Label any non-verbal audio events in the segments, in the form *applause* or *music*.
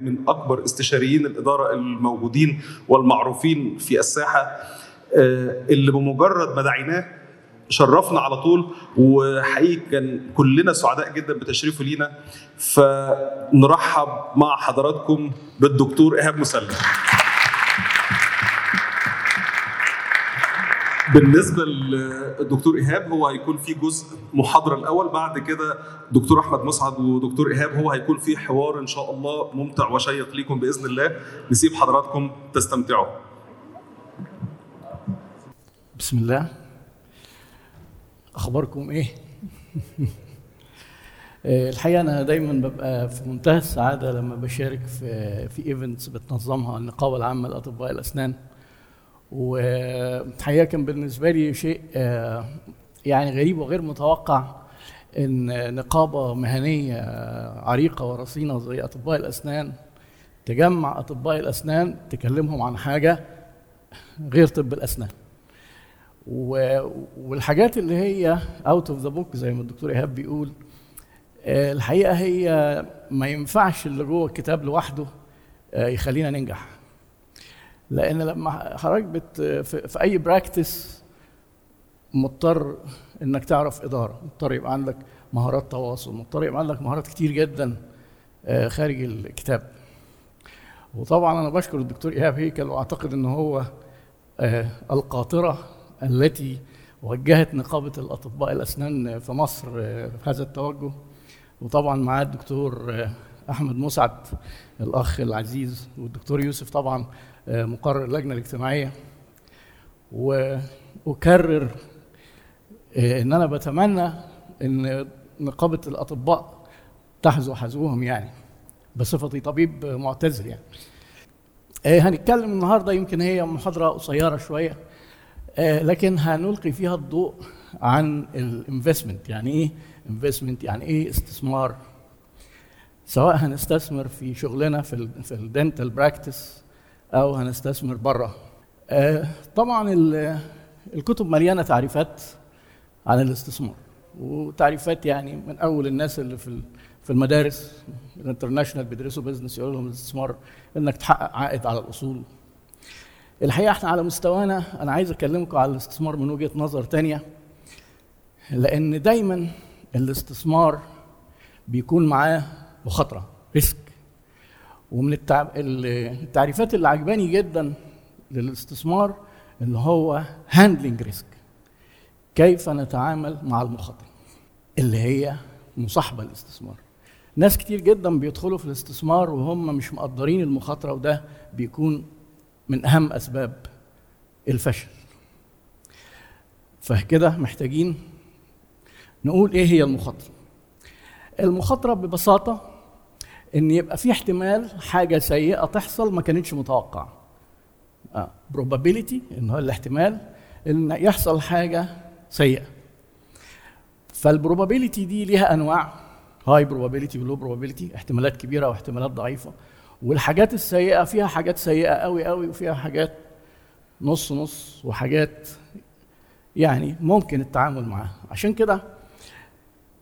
من أكبر استشاريين الإدارة الموجودين والمعروفين في الساحة آه، اللي بمجرد ما دعيناه شرفنا على طول وحقيقي كان كلنا سعداء جدا بتشريفه لينا. فنرحب مع حضراتكم بالدكتور إيهاب مسلم. بالنسبة للدكتور إيهاب هو هيكون في جزء محاضرة الأول. بعد كده دكتور أحمد مسعد ودكتور إيهاب هو هيكون في حوار إن شاء الله ممتع وشيق ليكم بإذن الله. نسيب حضراتكم تستمتعوا. بسم الله. أخباركم إيه؟ *laughs* آه، الحقيقة أنا دايما ببقى في منتهى السعادة لما بشارك في في ايفنتس بتنظمها النقابة العامة لأطباء الأسنان. والحقيقة كان بالنسبة لي شيء آه، يعني غريب وغير متوقع إن نقابة مهنية عريقة ورصينة زي أطباء الأسنان تجمع أطباء الأسنان تكلمهم عن حاجة غير طب الأسنان. والحاجات اللي هي out of the book زي ما الدكتور إيهاب بيقول آه، الحقيقة هي ما ينفعش اللي جوه الكتاب لوحده آه، يخلينا ننجح. لأن لما حضرتك بت في, أي practice مضطر إنك تعرف إدارة مضطر يبقى عندك مهارات تواصل مضطر يبقى عندك مهارات كتير جدا آه، خارج الكتاب. وطبعا أنا بشكر الدكتور إيهاب هيكل وأعتقد إن هو آه، القاطرة التي وجهت نقابة الأطباء الأسنان في مصر آه، في هذا التوجه. وطبعا معاه الدكتور أحمد مسعد الأخ العزيز والدكتور يوسف طبعا آه، مقرر اللجنة الاجتماعية. واكرر آه، إن أنا بتمنى إن نقابة الأطباء تحذو حذوهم يعني بصفتي طبيب معتزل يعني. آه، هنتكلم النهارده يمكن هي محاضرة قصيرة شوية لكن هنلقي فيها الضوء عن ال investment يعني إيه investment يعني إيه استثمار سواء هنستثمر في شغلنا في في ال dental practice أو هنستثمر بره آه، طبعا ال- الكتب مليانة تعريفات عن الاستثمار وتعريفات يعني من أول الناس اللي في في المدارس ال international بيدرسوا business يقول لهم الاستثمار إنك تحقق عائد على الأصول. الحقيقة إحنا على مستوانا أنا عايز أكلمكم على الاستثمار من وجهة نظر تانية لأن دايما الاستثمار بيكون معاه مخاطرة risk. ومن التع... ال- التعريفات اللي عجباني جدا للاستثمار اللي هو handling risk كيف نتعامل مع المخاطرة اللي هي مصاحبة الاستثمار ناس كتير جدا بيدخلوا في الاستثمار وهم مش مقدرين المخاطرة وده بيكون من أهم أسباب الفشل. فكده محتاجين نقول إيه هي المخاطرة؟ المخاطرة ببساطة إن يبقى في احتمال حاجة سيئة تحصل ما كانتش متوقعة. آه. probability إن هو الاحتمال إن يحصل حاجة سيئة. فالبروبابيلتي دي ليها أنواع. هاي probability ولو probability احتمالات كبيرة واحتمالات ضعيفة. والحاجات السيئة فيها حاجات سيئة قوي قوي وفيها حاجات نص نص وحاجات يعني ممكن التعامل معاها. عشان كده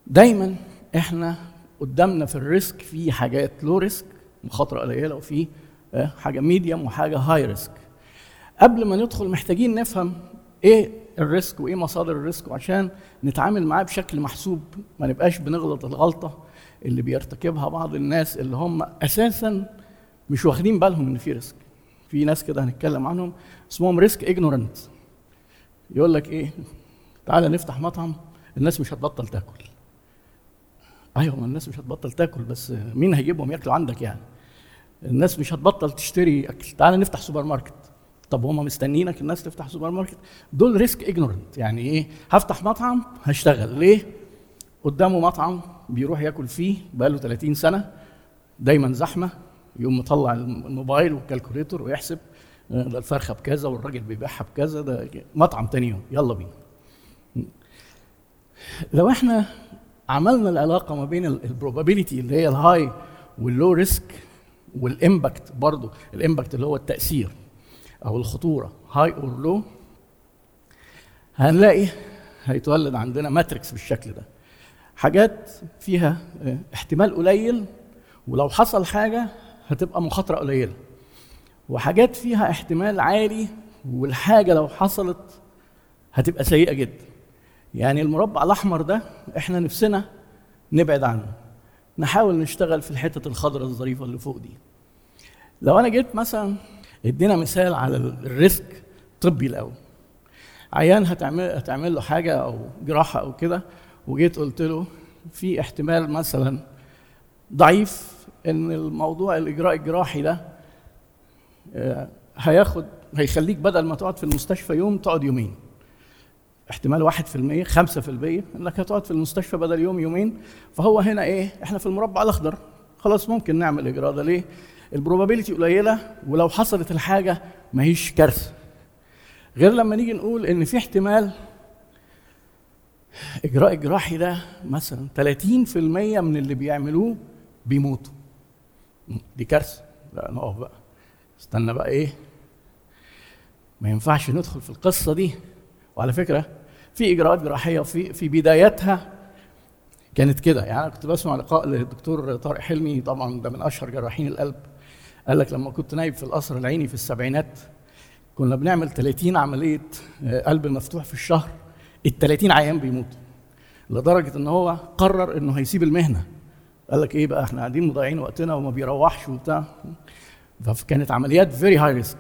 دايما إحنا قدامنا في ال risk في حاجات low risk مخاطرة قليلة وفي آه، حاجة medium وحاجة high risk قبل ما ندخل محتاجين نفهم إيه ال risk وإيه مصادر ال risk وعشان نتعامل معاه بشكل محسوب ما نبقاش بنغلط الغلطة اللي بيرتكبها بعض الناس اللي هم أساسا مش واخدين بالهم إن في risk في ناس كده هنتكلم عنهم اسمهم risk ignorant يقول لك إيه؟ تعالى نفتح مطعم الناس مش هتبطل تاكل. أيوه ما الناس مش هتبطل تاكل بس مين هيجيبهم ياكلوا عندك يعني؟ الناس مش هتبطل تشتري أكل. تعالى نفتح سوبر ماركت. طب هم مستنيينك الناس تفتح سوبر ماركت؟ دول risk ignorant. يعني إيه؟ هفتح مطعم هشتغل. ليه؟ قدامه مطعم بيروح ياكل فيه بقاله 30 سنة. دايما زحمة. يقوم مطلع الموبايل وال calculator ويحسب آه، ده الفرخة بكذا والراجل بيبيعها بكذا ده مطعم تاني يوم. يلا بينا. لو إحنا عملنا العلاقة ما بين ال probability اللي هي ال high وال low risk وال impact برضو. ال impact اللي هو التأثير أو الخطورة. high or low هنلاقي هيتولد عندنا ماتريكس بالشكل ده. حاجات فيها آه، احتمال قليل ولو حصل حاجة هتبقى مخاطرة قليلة. وحاجات فيها احتمال عالي والحاجة لو حصلت هتبقى سيئة جدا. يعني المربع الأحمر ده إحنا نفسنا نبعد عنه. نحاول نشتغل في الحتة الخضراء الظريفة اللي فوق دي. لو أنا جيت مثلا ادينا مثال على الريسك طبي الأول. عيان هتعمل هتعمل له حاجة أو جراحة أو كده وجيت قلت له في احتمال مثلا ضعيف إن الموضوع الإجراء الجراحي ده آه، هياخد هيخليك بدل ما تقعد في المستشفى يوم تقعد يومين. احتمال واحد في المية خمسة في المية إنك هتقعد في المستشفى بدل يوم يومين. فهو هنا إيه؟ إحنا في المربع الأخضر. خلاص ممكن نعمل الاجراء ده ليه؟ البروبابيلتي قليلة ولو حصلت الحاجة ما هيش كارثة. غير لما نيجي نقول إن في احتمال إجراء الجراحي ده مثلا 30% من اللي بيعملوه بيموتوا. دي كارثة. لا نقف بقى. استنى بقى إيه؟ ما ينفعش ندخل في القصة دي. وعلى فكرة في إجراءات جراحية في في بدايتها كانت كده. يعني أنا كنت بسمع لقاء للدكتور طارق حلمي طبعا ده من أشهر جراحين القلب. قال لك لما كنت نايب في القصر العيني في السبعينات كنا بنعمل 30 عملية آه، قلب مفتوح في الشهر ال 30 عيان بيموتوا لدرجة إن هو قرر إنه هيسيب المهنة. قال لك إيه بقى؟ إحنا قاعدين مضيعين وقتنا وما بيروحش وبتاع. فكانت عمليات very high risk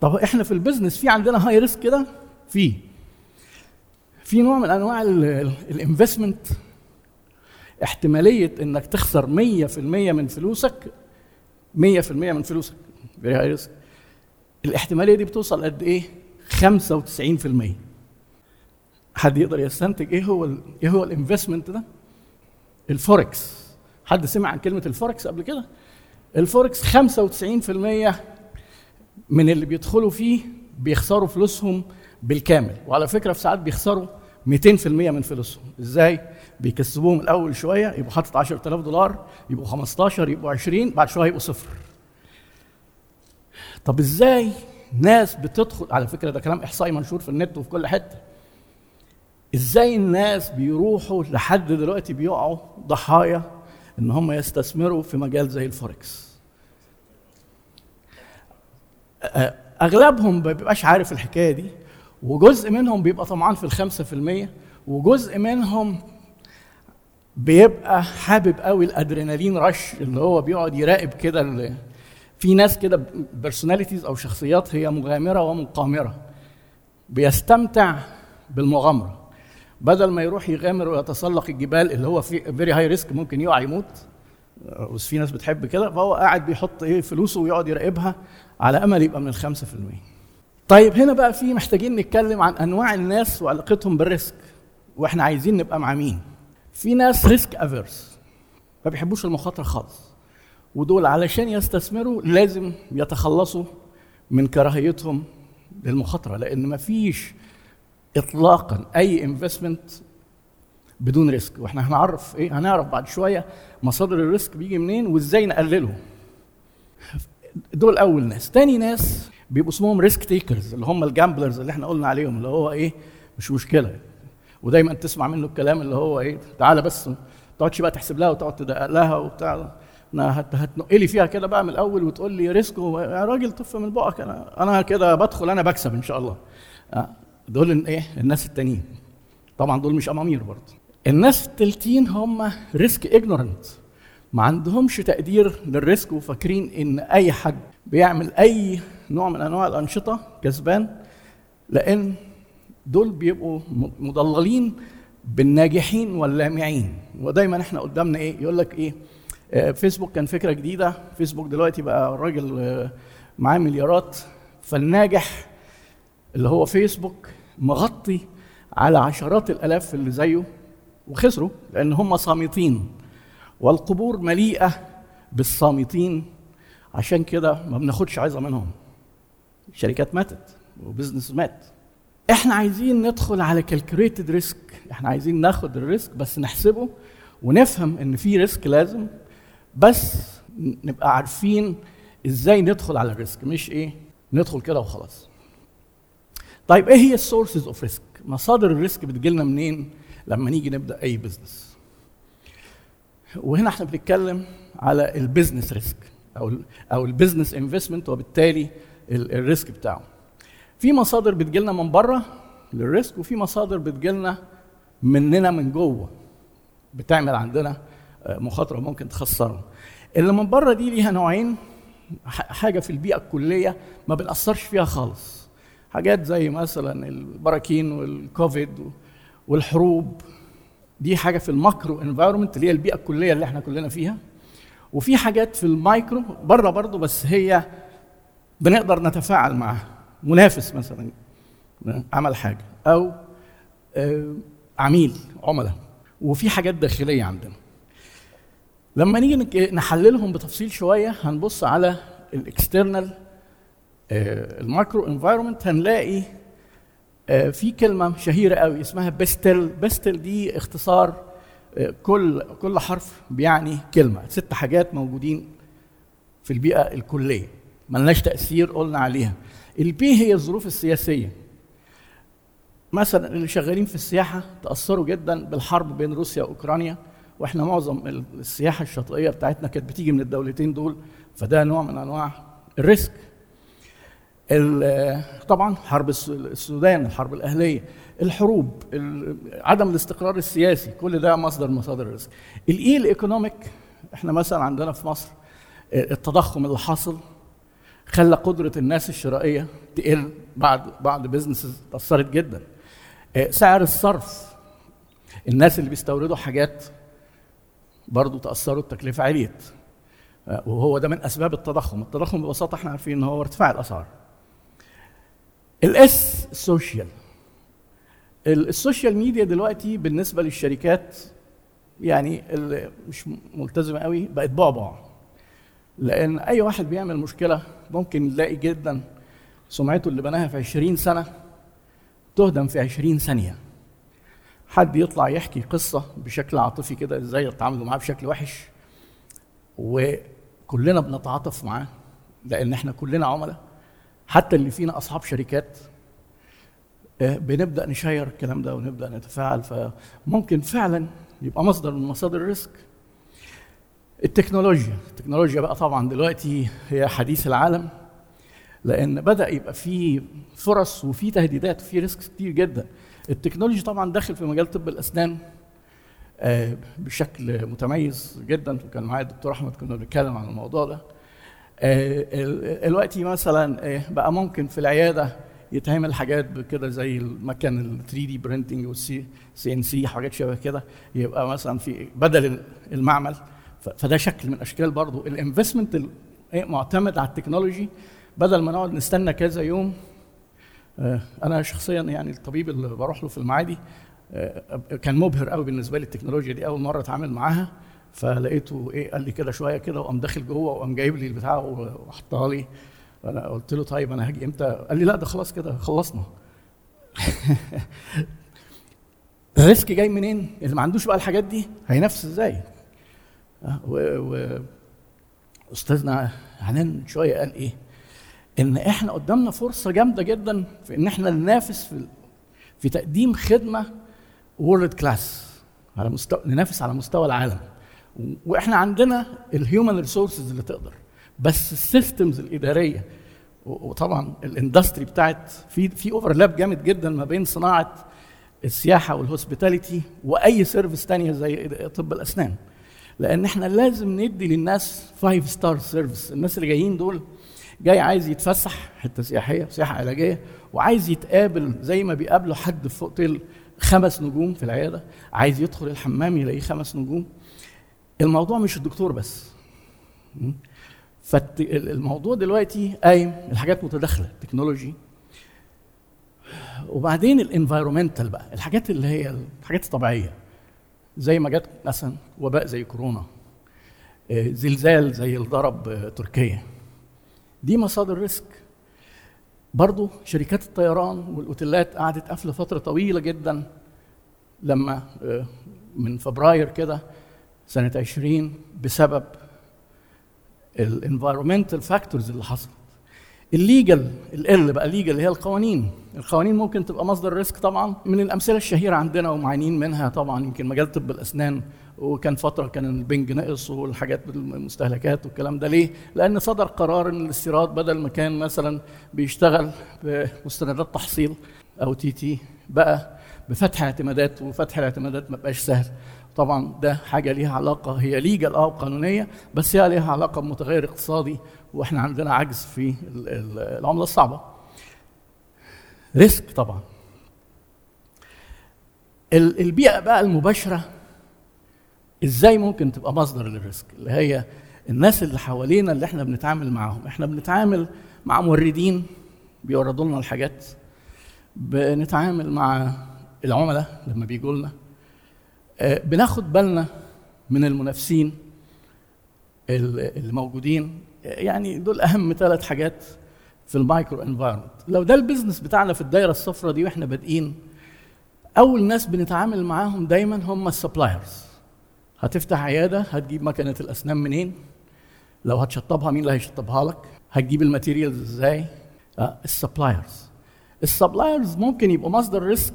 طب إحنا في ال business في عندنا high risk كده؟ في في نوع من أنواع ال investment احتمالية إنك تخسر 100% من فلوسك 100% من فلوسك الاحتمالية دي بتوصل قد إيه؟ 95% حد يقدر يستنتج إيه هو إيه هو ال investment ده؟ الفوركس حد سمع عن كلمة الفوركس قبل كده؟ الفوركس 95% من اللي بيدخلوا فيه بيخسروا فلوسهم بالكامل. وعلى فكرة في ساعات بيخسروا 200% من فلوسهم. إزاي؟ بيكسبوهم الأول شوية يبقوا حاطط 10000 دولار يبقوا 15 يبقوا 20 بعد شوية يبقوا صفر. طب إزاي ناس بتدخل؟ على فكرة ده كلام إحصائي منشور في النت وفي كل حتة. إزاي الناس بيروحوا لحد دلوقتي بيقعوا ضحايا إن هم يستثمروا في مجال زي الفوركس؟ اغلبهم ما بيبقاش عارف الحكاية دي. وجزء منهم بيبقى طمعان في الخمسة في المية وجزء منهم بيبقى حابب قوي ال adrenaline rush اللي هو بيقعد يراقب كده في ناس كده personalities أو شخصيات هي مغامرة ومقامرة بيستمتع بالمغامرة. بدل ما يروح يغامر ويتسلق الجبال اللي هو في very high risk ممكن يقع يموت. بس في ناس بتحب كده فهو قاعد بيحط إيه فلوسه ويقعد يراقبها على أمل يبقى من الخمسة في المية. طيب هنا بقى في محتاجين نتكلم عن أنواع الناس وعلاقتهم بال risk وإحنا عايزين نبقى مع مين؟ في ناس risk averse ما بيحبوش المخاطرة خالص ودول علشان يستثمروا لازم يتخلصوا من كراهيتهم للمخاطرة لأن ما فيش اطلاقا أي investment بدون risk وإحنا هنعرف إيه؟ هنعرف بعد شوية مصادر ال risk بيجي منين وإزاي نقلله دول أول ناس. تاني ناس بيبقوا اسمهم risk takers اللي هم ال gamblers اللي إحنا قلنا عليهم اللي هو إيه؟ مش مشكلة. ودايما تسمع منه الكلام اللي هو إيه؟ تعالى بس ما تقعدش بقى تحسب لها وتقعد تدقق لها وبتاع. أنا هتنقلي فيها كده بقى من الأول وتقول لي risk يا راجل تف من بقك أنا أنا كده بدخل أنا بكسب إن شاء الله. دول إيه؟ الناس التانيين. طبعا دول مش أمامير برضه. الناس التالتين هم risk ignorant ما عندهمش تقدير لل risk وفاكرين إن أي حد بيعمل أي نوع من أنواع الأنشطة كسبان لأن دول بيبقوا مضللين بالناجحين واللامعين. ودايما إحنا قدامنا إيه؟ يقول لك إيه؟ آه فيسبوك كان فكرة جديدة. فيسبوك دلوقتي بقى راجل آه معاه مليارات. فالناجح اللي هو فيسبوك مغطي على عشرات الألاف اللي زيه وخسروا لأن هم صامتين. والقبور مليئة بالصامتين عشان كده ما بناخدش عظه منهم. الشركات ماتت و business مات. إحنا عايزين ندخل على calculated risk إحنا عايزين ناخد ال risk بس نحسبه ونفهم إن في risk لازم بس نبقى عارفين إزاي ندخل على ال risk مش إيه؟ ندخل كده وخلاص. طيب إيه هي ال sources of risk مصادر ال risk بتجيلنا منين لما نيجي نبدأ أي business وهنا إحنا بنتكلم على ال business risk أو أو ال business investment وبالتالي ال- ال risk بتاعه. في مصادر بتجيلنا من بره لل risk وفي مصادر بتجيلنا مننا من جوه بتعمل عندنا آه، مخاطرة ممكن تخسرنا اللي من بره دي ليها نوعين حاجة في البيئة الكلية ما بنأثرش فيها خالص. حاجات زي مثلا البراكين والكوفيد والحروب. دي حاجة في ال macro environment اللي هي البيئة الكلية اللي إحنا كلنا فيها. وفي حاجات في المايكرو بره برضه بس هي بنقدر نتفاعل معاها. منافس مثلا عمل حاجة أو آه، عميل عملاء. وفي حاجات داخلية عندنا. لما نيجي نحللهم بتفصيل شوية هنبص على ال external ال macro environment هنلاقي آه، في كلمة شهيرة قوي اسمها PESTEL. PESTEL دي اختصار آه، كل كل حرف بيعني كلمة. ست حاجات موجودين في البيئة الكلية. ملناش تأثير قلنا عليها. ال P هي الظروف السياسية. مثلا اللي شغالين في السياحة تأثروا جدا بالحرب بين روسيا وأوكرانيا وإحنا معظم السياحة الشاطئية بتاعتنا كانت بتيجي من الدولتين دول فده نوع من أنواع ال risk. ال- طبعا حرب الس- السودان الحرب الأهلية. الحروب ال- عدم الاستقرار السياسي كل ده مصدر مصادر ال risk ال E ال economic إحنا مثلا عندنا في مصر التضخم اللي حاصل خلى قدرة الناس الشرائية تقل بعد بعض businesses تأثرت جدا. آه، سعر الصرف الناس اللي بيستوردوا حاجات برضو تأثروا التكلفة عليت. آه، وهو ده من أسباب التضخم. التضخم ببساطة إحنا عارفين إن هو ارتفاع الأسعار. ال S ال social ال- السوشيال ميديا دلوقتي بالنسبة للشركات يعني اللي مش ملتزمة قوي بقت بعبع لأن أي واحد بيعمل مشكلة ممكن يلاقي جدا سمعته اللي بناها في 20 سنة تهدم في 20 ثانية. حد يطلع يحكي قصة بشكل عاطفي كده إزاي يتعاملوا معاه بشكل وحش وكلنا بنتعاطف معاه لأن إحنا كلنا عملاء. حتى اللي فينا أصحاب شركات بنبدأ نـ share الكلام ده ونبدأ نتفاعل. فممكن فعلا يبقى مصدر من مصادر ال risk التكنولوجيا. التكنولوجيا بقى طبعا دلوقتي هي حديث العالم لأن بدأ يبقى في فرص وفي تهديدات وفي risk كتير جدا. التكنولوجيا طبعا داخل في مجال طب الأسنان آه، بشكل متميز جدا. وكان معايا الدكتور أحمد كنا بنتكلم عن الموضوع ده. آه، دلوقتي مثلا آه، بقى ممكن في العيادة يتعمل حاجات كده زي المكان ال 3D printing وال C CNC حاجات شبه كده يبقى مثلا في بدل المعمل. فده شكل من أشكال برضو ال investment ال- معتمد على ال technology. بدل ما نقعد نستنى كذا يوم آه، أنا شخصيا يعني الطبيب اللي بروح له في المعادي آه، كان مبهر قوي بالنسبة لي التكنولوجيا دي. أول مرة أتعامل معاها فلقيته إيه قال لي كده شوية كده وقام داخل جوه وقام جايب لي البتاع وحطها لي. فأنا قلت له طيب أنا هاجي إمتى؟ قال لي لا ده خلاص كده خلصنا *laughs* الريسك جاي منين؟ اللي ما عندوش بقى الحاجات دي هينافس إزاي؟ آه، و, و أستاذنا عنان شوية قال إيه؟ إن إحنا قدامنا فرصة جامدة جدا في إن إحنا ننافس في في تقديم خدمة world class على مستوى ننافس على مستوى العالم وإحنا عندنا ال human resources اللي تقدر بس ال systems الإدارية. وطبعا ال industry بتاعت في في overlap جامد جدا ما بين صناعة السياحة وال hospitality وأي service تانية زي طب الأسنان. لأن إحنا لازم ندي للناس five star service الناس اللي جايين دول جاي عايز يتفسح حتة سياحية سياحة علاجية وعايز يتقابل زي ما بيقابلوا حد في أوتيل خمس نجوم في العيادة. عايز يدخل الحمام يلاقيه خمس نجوم. الموضوع مش الدكتور بس. فالموضوع دلوقتي قايم الحاجات متداخلة technology وبعدين ال environmental بقى الحاجات اللي هي الحاجات الطبيعية. زي ما جت مثلا وباء زي كورونا آه، زلزال زي اللي ضرب آه، تركيا. دي مصادر risk برضو شركات الطيران والأوتيلات قعدت قافلة فترة طويلة جدا لما آه، من فبراير كده سنة 20 بسبب ال environmental factors اللي حصلت. ال legal ال بقى legal اللي هي القوانين. القوانين ممكن تبقى مصدر risk طبعا من الأمثلة الشهيرة عندنا ومعانين منها طبعا يمكن مجال طب الأسنان وكان فترة كان البنج نقص والحاجات المستهلكات والكلام ده. ليه؟ لأن صدر قرار إن الاستيراد بدل ما كان مثلا بيشتغل بمستندات تحصيل أو TT بقى بفتح اعتمادات وفتح الاعتمادات ما بقاش سهل. طبعا ده حاجة ليها علاقة هي legal آه قانونية بس هي ليها علاقة بمتغير اقتصادي وإحنا عندنا عجز في العملة الصعبة. risk طبعا. البيئة بقى المباشرة إزاي ممكن تبقى مصدر لل risk؟ اللي هي الناس اللي حوالينا اللي إحنا بنتعامل معاهم. إحنا بنتعامل مع موردين بيوردوا لنا الحاجات. بنتعامل مع العملاء لما بيجوا لنا. بناخد بالنا من المنافسين الموجودين. يعني دول أهم ثلاث حاجات في ال micro environment. لو ده ال business بتاعنا في الدايرة الصفراء دي وإحنا بادئين أول ناس بنتعامل معاهم دايما هم ال suppliers. هتفتح عيادة هتجيب مكنة الأسنان منين؟ لو هتشطبها مين اللي هيشطبها لك؟ هتجيب ال materials إزاي؟ آه ال suppliers. ال suppliers ممكن يبقوا مصدر risk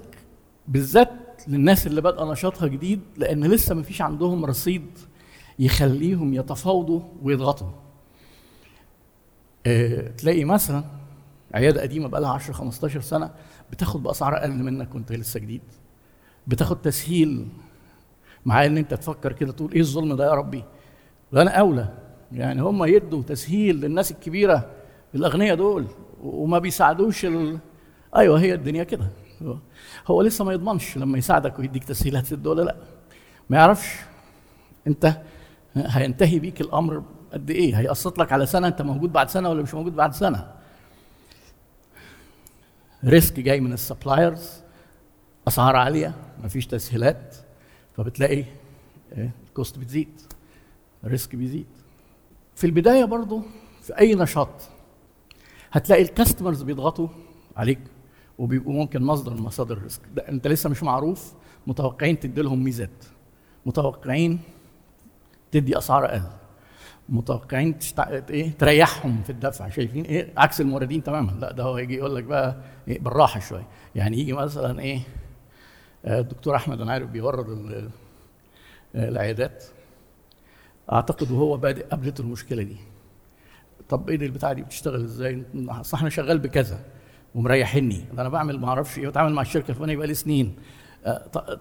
بالذات للناس اللي بادئه نشاطها جديد لأن لسه ما فيش عندهم رصيد يخليهم يتفاوضوا ويضغطوا. آه تلاقي مثلا عيادة قديمة بقى لها 10 15 سنة بتاخد بأسعار أقل منك وأنت لسه جديد. بتاخد تسهيل مع إن أنت تفكر كده تقول إيه الظلم ده يا ربي؟ ده أنا أولى. يعني هم يدوا تسهيل للناس الكبيرة الاغنياء دول وما بيساعدوش ال... أيوه هي الدنيا كده. هو. لسه ما يضمنش لما يساعدك ويديك تسهيل هتسد ولا لا. ما يعرفش انت هينتهي بيك الأمر قد إيه. هيقسط لك على سنة انت موجود بعد سنة ولا مش موجود بعد سنة. risk جاي من ال suppliers أسعار عالية مفيش تسهيلات فبتلاقي ال cost بتزيد ال risk بيزيد. في البداية برضو في أي نشاط هتلاقي ال customers بيضغطوا عليك. وبيبقوا ممكن مصدر من مصادر ال risk ده انت لسه مش معروف متوقعين تدي لهم ميزات. متوقعين تدي أسعار أقل. متوقعين تشتع... إيه تريحهم في الدفع. شايفين؟ إيه عكس الموردين تماما. لا ده هو يجي يقول لك بقى إيه بالراحة شوية. يعني يجي مثلا إيه الدكتور أحمد أنا عارف بيورد العيادات. أعتقد وهو بادئ قابلته المشكلة دي. طب إيه البتاعة دي بتشتغل إزاي؟ أصل إحنا شغال بكذا. ومريحني. أنا بعمل ما أعرفش إيه بتعامل مع الشركة الفلانية بقى لي سنين.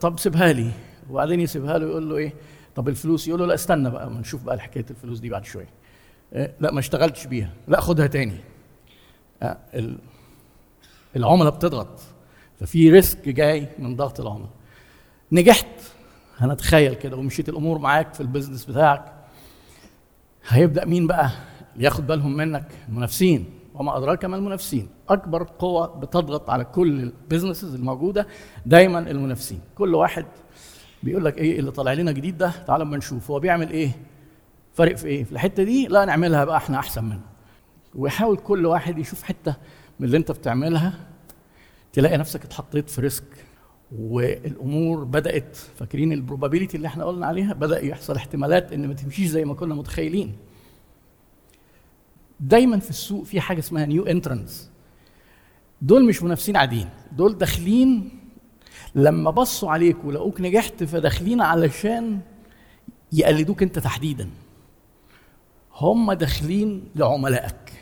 طب سيبها لي. وبعدين يسيبها له يقول له إيه؟ طب الفلوس؟ يقول له لا استنى بقى ما نشوف بقى حكاية الفلوس دي بعد شوية. لا ما اشتغلتش بيها. لا خدها تاني. العملاء بتضغط. ففي risk جاي من ضغط العملاء. نجحت. هنتخيل كده ومشيت الأمور معاك في ال business بتاعك. هيبدأ مين بقى؟ ياخد بالهم منك المنافسين. وما أدراك ما المنافسين. أكبر قوة بتضغط على كل ال businesses الموجودة دايما المنافسين. كل واحد بيقول لك إيه اللي طالع لنا جديد ده؟ تعال أما نشوف. هو بيعمل إيه؟ فارق في إيه؟ في الحتة دي؟ لا نعملها بقى إحنا أحسن منه. ويحاول كل واحد يشوف حتة من اللي أنت بتعملها. تلاقي نفسك اتحطيت في risk والأمور بدأت. فاكرين ال probability اللي إحنا قلنا عليها؟ بدأ يحصل احتمالات إن ما تمشيش زي ما كنا متخيلين. دايما في السوق في حاجة اسمها new entrants دول مش منافسين عاديين. دول داخلين لما بصوا عليك ولقوك نجحت فداخلين علشان يقلدوك انت تحديدا. هم داخلين لعملائك.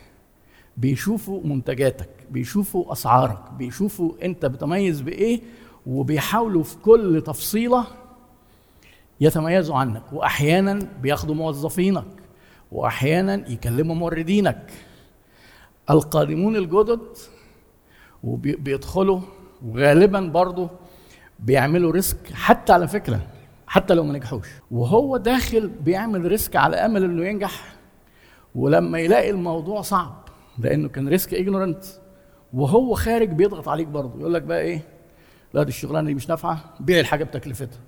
بيشوفوا منتجاتك بيشوفوا أسعارك بيشوفوا انت بتميز بإيه وبيحاولوا في كل تفصيلة يتميزوا عنك. واحيانا بياخدوا موظفينك. واحيانا يكلموا موردينك القادمون الجدد وبيدخلوا وغالبا برضه بيعملوا risk حتى على فكرة حتى لو ما نجحوش. وهو داخل بيعمل risk على أمل إنه ينجح. ولما يلاقي الموضوع صعب لأنه كان risk ignorant وهو خارج بيضغط عليك برضه يقول لك بقى إيه؟ لا دي الشغلانة دي مش نافعة بيع الحاجة بتكلفتها.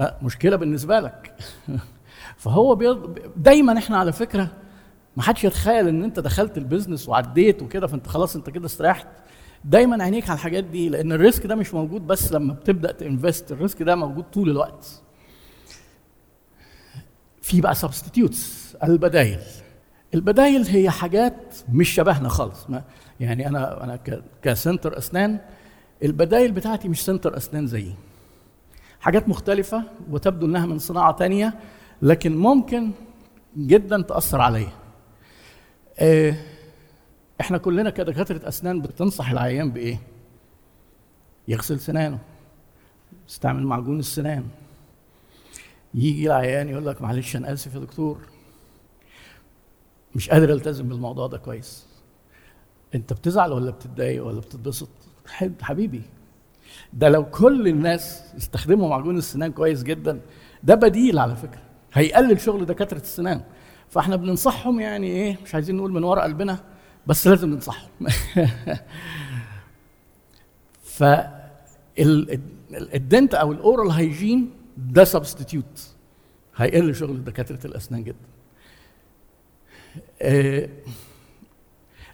أه مشكلة بالنسبة لك. *laughs* فهو بيض... دايما إحنا على فكرة ما حدش يتخيل إن أنت دخلت ال business وعديت وكده فأنت خلاص أنت كده استريحت. دايما عينيك على الحاجات دي لأن ال risk ده مش موجود بس لما بتبدأ ت invest. ال risk ده موجود طول الوقت. في بقى substitutes البدايل. البدايل هي حاجات مش شبهنا خالص. ما يعني أنا أنا ك center أسنان البدايل بتاعتي مش center أسنان زيي. حاجات مختلفة وتبدو إنها من صناعة تانية. لكن ممكن جدا تأثر عليا. آه، إحنا كلنا كدكاترة أسنان بتنصح العيان بإيه؟ يغسل سنانه يستعمل معجون السنان. يجي العيان يقول لك معلش أنا آسف يا دكتور مش قادر ألتزم بالموضوع ده كويس. أنت بتزعل ولا بتتضايق ولا بتتبسط؟ حب- حبيبي ده لو كل الناس استخدموا معجون السنان كويس جدا ده بديل على فكرة. هيقلل شغل دكاترة السنان. فاحنا بننصحهم يعني إيه مش عايزين نقول من ورا قلبنا بس لازم ننصحهم. *laughs* ف ال dent أو ال oral hygiene ده substitute. هيقل شغل دكاترة الأسنان جدا. آه،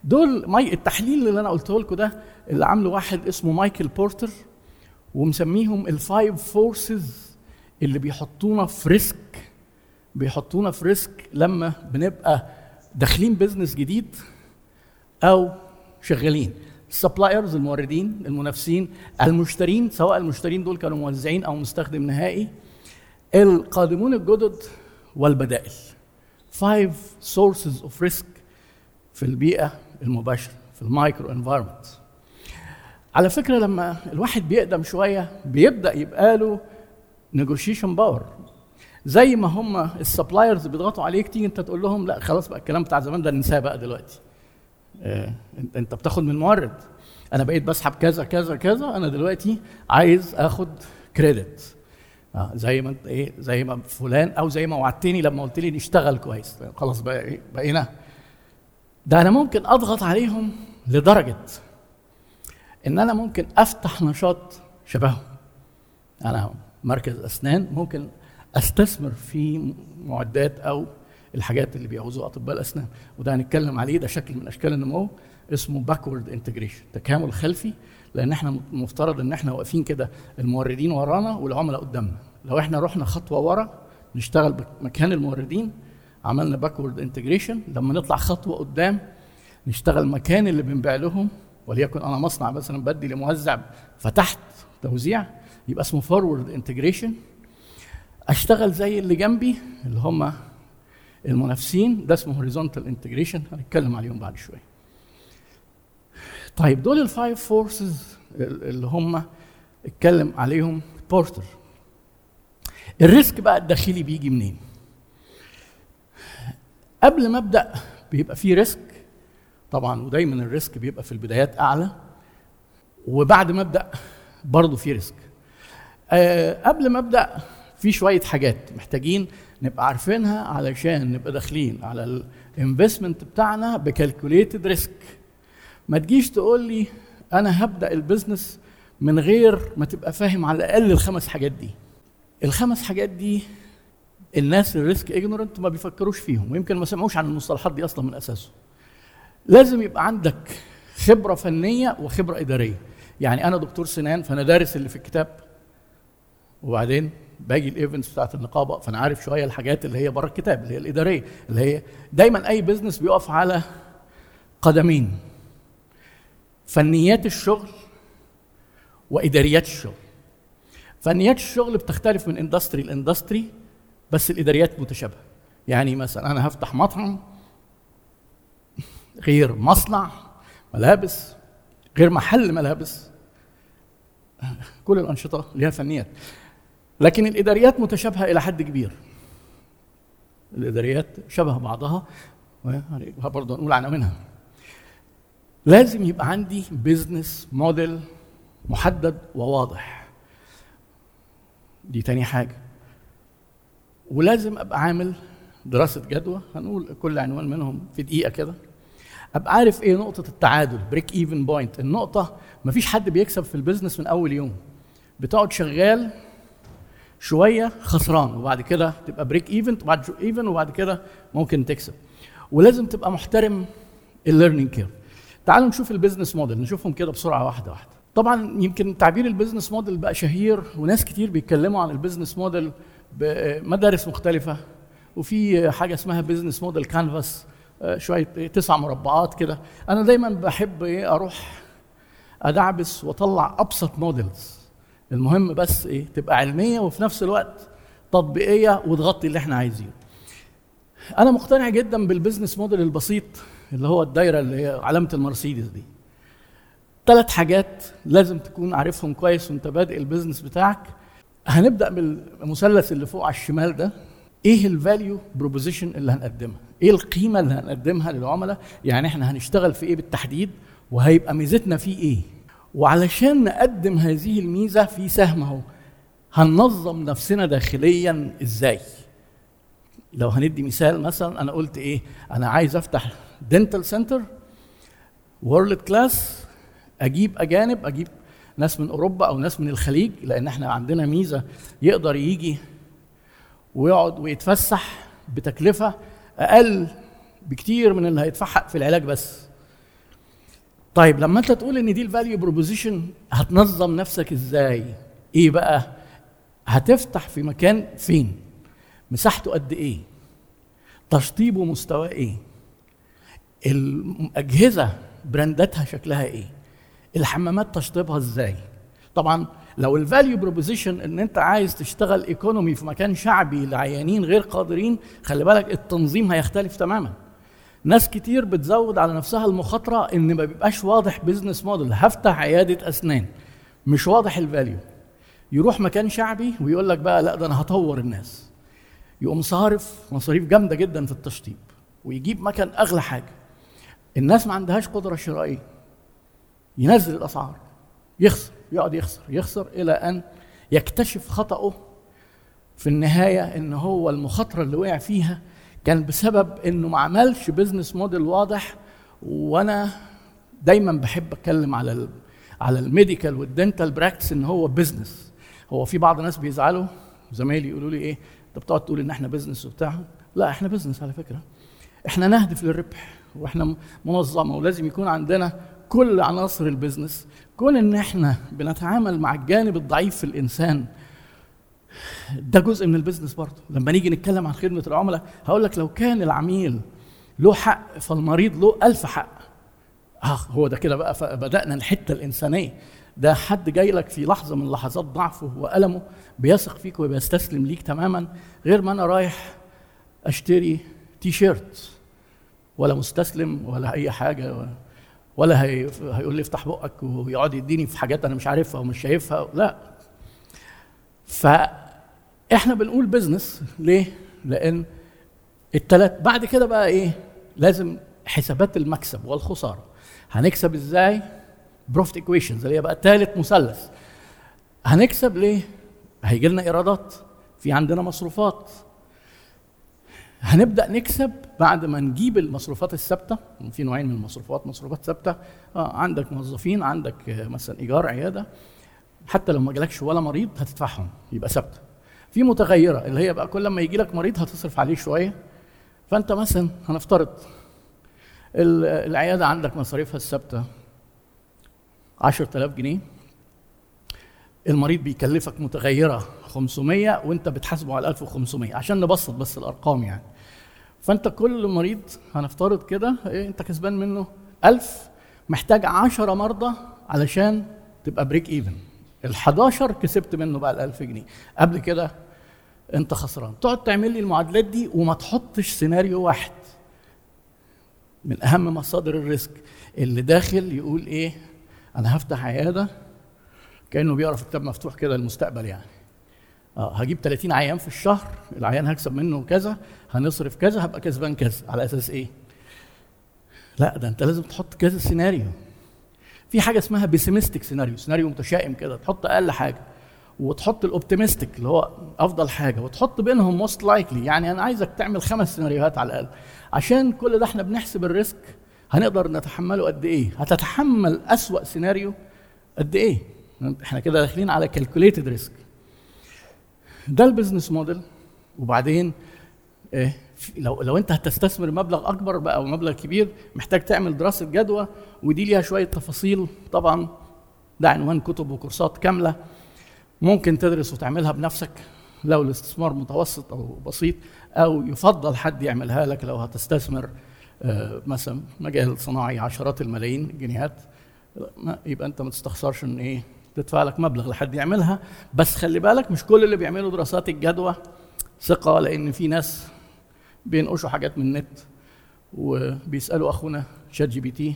دول my التحليل اللي أنا قلته لكم ده اللي عامله واحد اسمه مايكل بورتر ومسميهم ال five forces اللي بيحطونا في risk بيحطونا في risk لما بنبقى داخلين business جديد أو شغالين. ال suppliers الموردين المنافسين المشترين سواء المشترين دول كانوا موزعين أو مستخدم نهائي. القادمون الجدد والبدائل. Five sources of risk في البيئة المباشرة في ال micro environment على فكرة لما الواحد بيقدم شوية بيبدأ يبقى له negotiation power زي ما هم ال suppliers بيضغطوا عليك تيجي انت تقول لهم لا خلاص بقى الكلام بتاع زمان ده ننساه بقى دلوقتي. آه، انت بتاخد من المورد أنا بقيت بسحب كذا كذا كذا أنا دلوقتي عايز اخد credit آه زي ما انت إيه زي ما فلان أو زي ما وعدتني لما قلت لي نشتغل كويس. خلاص بقى إيه بقينا. ده أنا ممكن اضغط عليهم لدرجة إن أنا ممكن أفتح نشاط شبههم. أنا مركز أسنان ممكن أستثمر في معدات أو الحاجات اللي بيعوزوها أطباء الأسنان. وده هنتكلم عليه ده شكل من أشكال النمو اسمه backward integration تكامل خلفي لأن إحنا مفترض إن إحنا واقفين كده الموردين ورانا والعملاء قدامنا. لو إحنا رحنا خطوة ورا نشتغل مكان الموردين عملنا backward integration لما نطلع خطوة قدام نشتغل مكان اللي بنبيع لهم وليكن أنا مصنع مثلا بدي لموزع فتحت توزيع يبقى اسمه forward integration أشتغل زي اللي جنبي اللي هم المنافسين. ده اسمه horizontal integration هنتكلم عليهم بعد شوية. طيب دول ال five forces اللي هم اتكلم عليهم بورتر ال risk بقى الداخلي بيجي منين؟ قبل ما أبدأ بيبقى في risk. طبعا ودايما ال risk بيبقى في البدايات أعلى وبعد ما أبدأ برضه في risk. أه قبل ما أبدأ في شوية حاجات محتاجين نبقى عارفينها علشان نبقى داخلين على ال investment بتاعنا ب calculated risk ما تجيش تقول لي أنا هبدأ ال business من غير ما تبقى فاهم على الأقل الخمس حاجات دي. الخمس حاجات دي الناس ال risk ignorant ما بيفكروش فيهم ويمكن ما سمعوش عن المصطلحات دي أصلا من أساسه. لازم يبقى عندك خبرة فنية وخبرة إدارية. يعني أنا دكتور سنان فأنا دارس اللي في الكتاب. وبعدين؟ باجي ال events بتاعت النقابة. فأنا عارف شوية الحاجات اللي هي بره الكتاب اللي هي الإدارية اللي هي دايما أي business بيقف على قدمين. فنيات الشغل وإداريات الشغل. فنيات الشغل بتختلف من industry ل industry بس الإداريات متشابهة. يعني مثلا أنا هفتح مطعم غير مصنع ملابس غير محل ملابس. كل الأنشطة ليها فنيات. لكن الإداريات متشابهة إلى حد كبير. الإداريات شبه بعضها برضه نقول عناوينها لازم يبقى عندي business model محدد وواضح. دي تاني حاجة. ولازم أبقى عامل دراسة جدوى هنقول كل عنوان منهم في دقيقة كده. أبقى عارف إيه نقطة التعادل break even point النقطة مفيش حد بيكسب في ال business من أول يوم. بتقعد شغال شوية خسران وبعد كده تبقى break even وبعد even وبعد كده ممكن تكسب. ولازم تبقى محترم ال learning curve تعالوا نشوف ال business model نشوفهم كده بسرعة واحدة واحدة. طبعا يمكن تعبير ال business model بقى شهير وناس كتير بيتكلموا عن ال business model بمدارس مختلفة وفي حاجة اسمها business model canvas شوية تسع مربعات كده. أنا دايما بحب إيه أروح أدعبس وأطلع أبسط models المهم بس إيه تبقى علمية وفي نفس الوقت تطبيقية وتغطي اللي إحنا عايزينه. أنا مقتنع جدا بال business model البسيط اللي هو الدايرة اللي هي علامة المرسيدس دي. ثلاث حاجات لازم تكون عارفهم كويس وأنت بادئ ال business بتاعك. هنبدأ بالمثلث اللي فوق على الشمال ده. إيه ال value proposition اللي هنقدمها؟ إيه القيمة اللي هنقدمها للعملاء؟ يعني إحنا هنشتغل في إيه بالتحديد؟ وهيبقى ميزتنا فيه إيه؟ وعلشان نقدم هذه الميزة في سهم اهو هننظم نفسنا داخليا إزاي؟ لو هندي مثال مثلا أنا قلت إيه؟ أنا عايز أفتح dental center world class أجيب أجانب أجيب ناس من أوروبا أو ناس من الخليج لأن إحنا عندنا ميزة يقدر يجي ويقعد ويتفسح بتكلفة أقل بكتير من اللي هيدفعها في العلاج بس. طيب لما انت تقول ان دي ال value proposition هتنظم نفسك إزاي؟ إيه بقى؟ هتفتح في مكان فين؟ مساحته قد إيه؟ تشطيبه مستواه إيه؟ الأجهزة brandاتها شكلها إيه؟ الحمامات تشطيبها إزاي؟ طبعا لو ال value proposition ان انت عايز تشتغل economy في مكان شعبي لعيانين غير قادرين خلي بالك التنظيم هيختلف تماما. ناس كتير بتزود على نفسها المخاطرة إن ما بيبقاش واضح business model هفتح عيادة أسنان. مش واضح ال value يروح مكان شعبي ويقول لك بقى لا ده أنا هطور الناس. يقوم صارف مصاريف جامدة جدا في التشطيب ويجيب مكان أغلى حاجة. الناس ما عندهاش قدرة شرائية. ينزل الأسعار. يخسر. يقعد يخسر. يخسر إلى أن يكتشف خطأه في النهاية إن هو المخاطرة اللي وقع فيها كان بسبب إنه ما عملش business model واضح وأنا دايما بحب أتكلم على على ال medical وال dental practice إن هو business هو في بعض الناس بيزعلوا زمايلي يقولوا لي إيه أنت بتقعد تقول إن إحنا business وبتاع. لا إحنا business على فكرة. إحنا نهدف للربح وإحنا منظمة ولازم يكون عندنا كل عناصر ال business كون إن إحنا بنتعامل مع الجانب الضعيف في الإنسان ده جزء من ال business برضه. لما نيجي نتكلم عن خدمة العملاء هقول لك لو كان العميل له حق فالمريض له ألف حق. آه هو ده كده بقى بدأنا الحته الإنسانية. ده حد جاي لك في لحظة من لحظات ضعفه وألمه بيثق فيك وبيستسلم ليك تماما غير ما أنا رايح أشتري تي شيرت ولا مستسلم ولا أي حاجة ولا هي هيقول لي افتح بقك ويقعد يديني في حاجات أنا مش عارفها ومش شايفها. لا. فاحنا بنقول business ليه؟ لأن التلات بعد كده بقى إيه؟ لازم حسابات المكسب والخسارة. هنكسب إزاي؟ profit equations اللي هي بقى ثالث مثلث. هنكسب ليه؟ هيجي لنا إيرادات. في عندنا مصروفات. هنبدأ نكسب بعد ما نجيب المصروفات الثابتة. في نوعين من المصروفات. مصروفات ثابتة. آه عندك موظفين عندك مثلا إيجار عيادة. حتى لو ما جالكش ولا مريض هتدفعهم يبقى ثابته في متغيرة اللي هي بقى كل ما يجي لك مريض هتصرف عليه شوية. فأنت مثلا هنفترض العيادة عندك مصاريفها الثابتة 10000 جنيه. المريض بيكلفك متغيرة 500 وأنت بتحاسبه على 1500 عشان نبسط بس الأرقام يعني. فأنت كل مريض هنفترض كده إيه أنت كسبان منه 1000 محتاج 10 مرضى علشان تبقى break even ال 11 كسبت منه بقى ال 1000 جنيه. قبل كده أنت خسران. تقعد تعمل لي المعادلات دي وما تحطش سيناريو واحد. من أهم مصادر ال risk اللي داخل يقول إيه؟ أنا هفتح عيادة كأنه بيقرا في كتاب مفتوح كده المستقبل يعني. آه هجيب 30 عيان في الشهر. العيان هكسب منه كذا. هنصرف كذا هبقى كسبان كذا. على أساس إيه؟ لا ده أنت لازم تحط كذا سيناريو. في حاجة اسمها pessimistic scenario سيناريو متشائم كده تحط أقل حاجة وتحط ال optimistic اللي هو أفضل حاجة وتحط بينهم most likely يعني أنا عايزك تعمل خمس سيناريوهات على الأقل. عشان كل ده إحنا بنحسب ال risk هنقدر نتحمله قد إيه؟ هتتحمل أسوأ سيناريو قد إيه؟ إحنا كده داخلين على calculated risk ده ال business model وبعدين إيه؟ لو لو انت هتستثمر مبلغ اكبر بقى أو مبلغ كبير محتاج تعمل دراسة جدوى ودي ليها شوية تفاصيل. طبعا ده عنوان كتب وكورسات كاملة ممكن تدرس وتعملها بنفسك لو الاستثمار متوسط أو بسيط أو يفضل حد يعملها لك لو هتستثمر آه، مثلا مجال صناعي عشرات الملايين الجنيهات يبقى انت ما تستخسرش ان إيه تدفع لك مبلغ لحد يعملها. بس خلي بالك مش كل اللي بيعملوا دراسات الجدوى ثقة لأن في ناس بينقلوا حاجات من النت وبيسألوا أخونا ChatGPT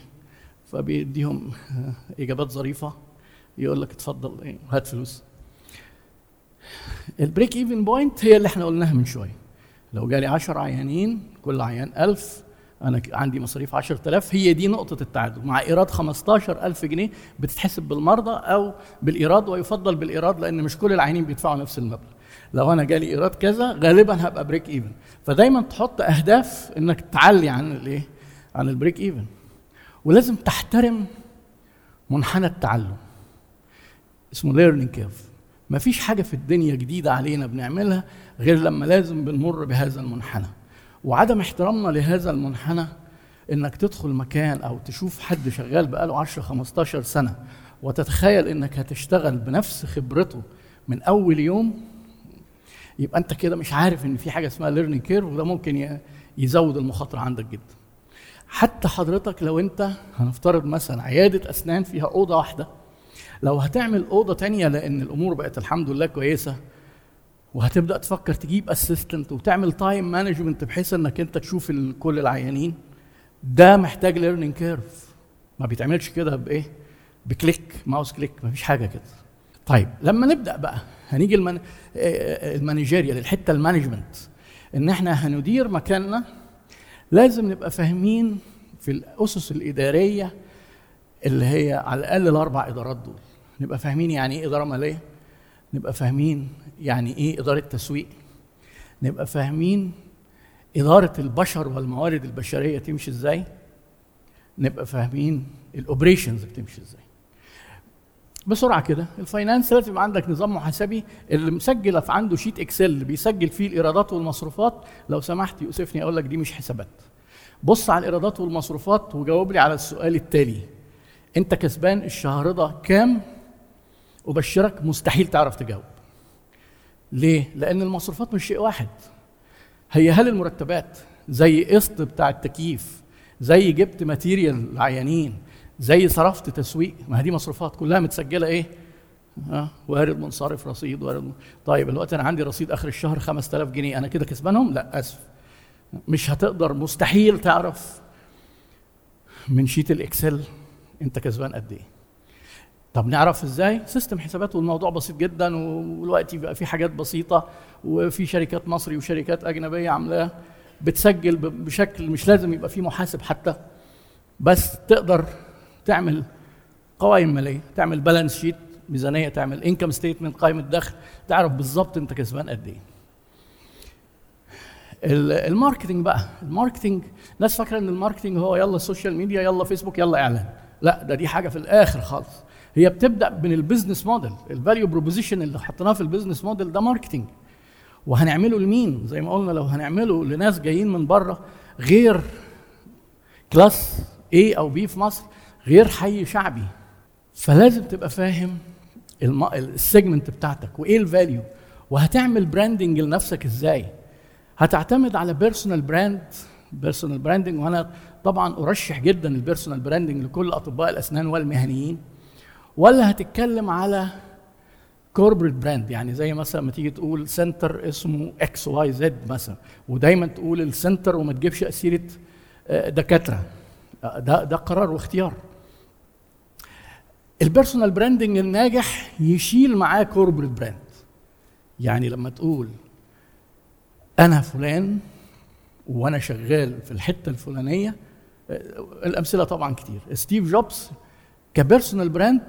فبيديهم *laughs* إجابات ظريفة يقول لك اتفضل هات فلوس. ال break even point هي اللي إحنا قلناها من شوية. لو جالي 10 عيانين كل عيان 1000 أنا عندي مصاريف 10000 هي دي نقطة التعادل. مع إيراد 15000 جنيه بتتحسب بالمرضى أو بالإيراد ويفضل بالإيراد لأن مش كل العيانين بيدفعوا نفس المبلغ. لو أنا جالي إيراد كذا غالبا هبقى break even فدايما تحط أهداف إنك تعلي عن الايه عن ال break even ولازم تحترم منحنى التعلم. اسمه learning curve مفيش حاجة في الدنيا جديدة علينا بنعملها غير لما لازم بنمر بهذا المنحنى. وعدم احترامنا لهذا المنحنى إنك تدخل مكان أو تشوف حد شغال بقاله 10 15 سنة وتتخيل إنك هتشتغل بنفس خبرته من أول يوم يبقى انت كده مش عارف ان في حاجة اسمها learning curve وده ممكن يزود المخاطرة عندك جدا. حتى حضرتك لو انت هنفترض مثلا عيادة أسنان فيها أوضة واحدة لو هتعمل أوضة تانية لأن الأمور بقت الحمد لله كويسة وهتبدأ تفكر تجيب assistant وتعمل time management بحيث إنك انت تشوف كل العيانين ده محتاج learning curve ما بيتعملش كده بإيه؟ ب click mouse click ما فيش حاجة كده. طيب لما نبدأ بقى هنيجي المن... ال managerial الحته ال management. إن إحنا هندير مكاننا لازم نبقى فاهمين في الأسس الإدارية اللي هي على الأقل الأربع إدارات دول. نبقى فاهمين يعني إيه إدارة مالية؟ نبقى فاهمين يعني إيه إدارة تسويق. نبقى فاهمين إدارة البشر والموارد البشرية تمشي إزاي. نبقى فاهمين ال operations بتمشي إزاي. بسرعة كده. ال finance لازم يبقى عندك نظام محاسبي اللي مسجل في عنده sheet Excel بيسجل فيه الإيرادات والمصروفات. لو سمحت يؤسفني أقول لك دي مش حسابات. بص على الإيرادات والمصروفات وجاوب لي على السؤال التالي. أنت كسبان الشهر ده كام؟ وأبشرك مستحيل تعرف تجاوب. ليه؟ لأن المصروفات مش شيء واحد. هي هل المرتبات زي قسط بتاع التكييف زي جبت material العيانين زي صرفت تسويق. ما دي مصروفات كلها متسجلة إيه؟ ها وارد منصرف رصيد وارد من... طيب دلوقتي أنا عندي رصيد آخر الشهر 5000 جنيه. أنا كده كسبانهم؟ لا آسف. مش هتقدر مستحيل تعرف من sheet ال Excel أنت كسبان قد إيه. طب نعرف إزاي؟ system حسابات والموضوع بسيط جدا والوقت بقى في حاجات بسيطة وفي شركات مصري وشركات أجنبية عاملاه بتسجل بشكل مش لازم يبقى فيه محاسب حتى بس تقدر تعمل قوائم مالية تعمل balance sheet ميزانية تعمل income statement قائمة دخل تعرف بالظبط انت كسبان قد إيه. ال- ال marketing بقى ال marketing ناس فاكرة إن ال marketing هو يلا ال social media يلا فيسبوك يلا إعلان. لا ده دي حاجة في الآخر خالص. هي بتبدأ من ال business model ال value proposition اللي حطيناه في ال business model ده marketing وهنعمله لمين؟ زي ما قلنا لو هنعمله لناس جايين من بره غير class A أو B في مصر غير حي شعبي. فلازم تبقى فاهم الم... ال segment بتاعتك وإيه ال value وهتعمل branding لنفسك إزاي. هتعتمد على personal brand personal branding وأنا طبعا أرشح جدا ال personal branding لكل أطباء الأسنان والمهنيين. ولا هتتكلم على corporate brand يعني زي مثلا ما تيجي تقول center اسمه XYZ مثلا. ودايما تقول ال center وما تجيبش سيره آه، دكاترة. آه، ده ده قرار واختيار. ال personal branding الناجح يشيل معاه corporate brand يعني لما تقول أنا فلان وأنا شغال في الحتة الفلانية آه، الأمثلة طبعا كتير. ستيف جوبز ك personal brand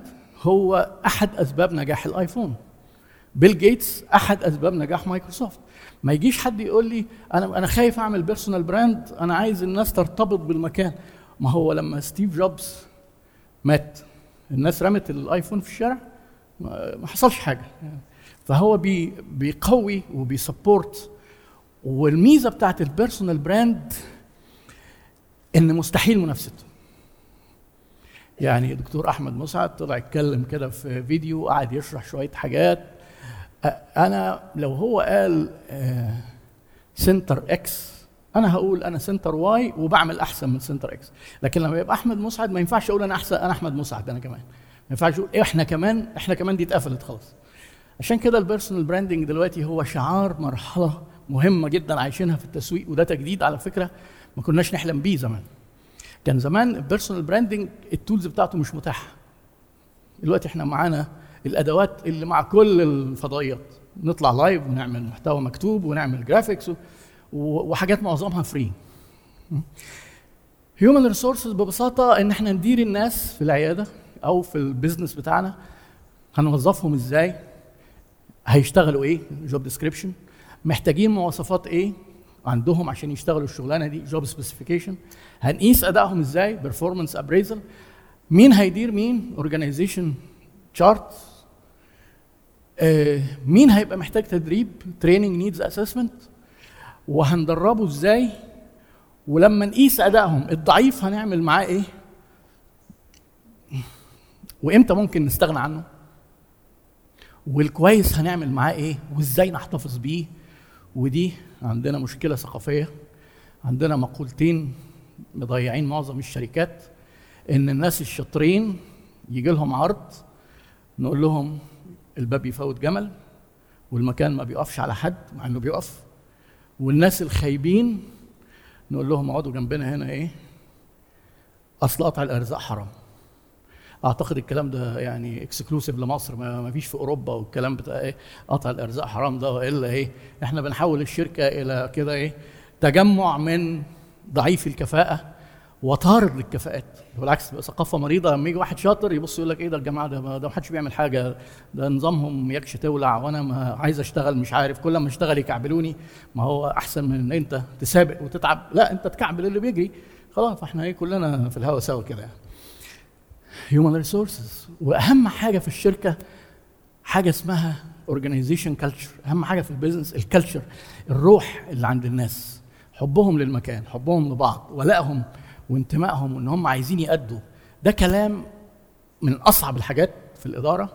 هو أحد أسباب نجاح ال iPhone. بيل جيتس أحد أسباب نجاح مايكروسوفت. ما يجيش حد يقول لي أنا أنا خايف أعمل personal brand أنا عايز الناس ترتبط بالمكان. ما هو لما ستيف جوبز مات الناس رمت ال iPhone في الشارع ما حصلش حاجة. فهو بي بيقوي وبي support. والميزة بتاعت ال personal brand إن مستحيل منافسته. يعني دكتور أحمد مسعد طلع يتكلم كده في فيديو قعد يشرح شوية حاجات. أنا لو هو قال آه، center X أنا هقول أنا center Y وبعمل أحسن من center X. لكن لما يبقى أحمد مسعد ما ينفعش أقول أنا احسن أنا أحمد مسعد أنا كمان. ما ينفعش أقول إحنا كمان إحنا كمان دي اتقفلت خلاص. عشان كده ال personal branding دلوقتي هو شعار مرحلة مهمة جدا عايشينها في التسويق وده تجديد على فكرة ما كناش نحلم بيه زمان. كان زمان ال personal branding ال tools بتاعته مش متاحة. دلوقتي إحنا معانا الأدوات اللي مع كل الفضائيات. نطلع live ونعمل محتوى مكتوب ونعمل graphics وحاجات معظمها free human resources ببساطة إن إحنا ندير الناس في العيادة أو في ال business بتاعنا هنوظفهم إزاي هيشتغلوا إيه job description محتاجين مواصفات إيه عندهم عشان يشتغلوا الشغلانة دي job specification هنقيس أدائهم إزاي performance appraisal مين هيدير مين organization chart مين هيبقى محتاج تدريب training needs assessment وهندربه إزاي؟ ولما نقيس أدائهم الضعيف هنعمل معاه إيه؟ وإمتى ممكن نستغنى عنه؟ والكويس هنعمل معاه إيه؟ وإزاي نحتفظ بيه؟ ودي عندنا مشكلة ثقافية عندنا مقولتين مضيعين معظم الشركات إن الناس الشاطرين يجي لهم عرض نقول لهم الباب يفوت جمل والمكان ما بيقفش على حد مع إنه بيقف. والناس الخايبين نقول لهم اقعدوا جنبنا هنا إيه؟ اصل قطع الارزاق حرام. اعتقد الكلام ده يعني exclusive لمصر ما فيش في اوروبا والكلام بتاع إيه؟ قطع الارزاق حرام ده والا إيه؟ إحنا بنحول الشركة إلى كده إيه؟ تجمع من ضعيف الكفاءة وطارد للكفاءات. بالعكس ثقافة مريضة. لما يجي واحد شاطر يبص يقول لك إيه ده الجماعة ده ده ما حدش بيعمل حاجة. ده نظامهم يكش تولع. وأنا ما عايز أشتغل مش عارف. كل ما أشتغل يكعبلوني. ما هو أحسن من إن أنت تسابق وتتعب. لا أنت تكعبل اللي بيجري. خلاص فاحنا إيه كلنا في الهوا سوا كده يعني. human resources وأهم حاجة في الشركة حاجة اسمها organization culture أهم حاجة في ال business ال culture الروح اللي عند الناس. حبهم للمكان حبهم لبعض ولائهم وانتمائهم وإن هم عايزين يأدوا. ده كلام من أصعب الحاجات في الإدارة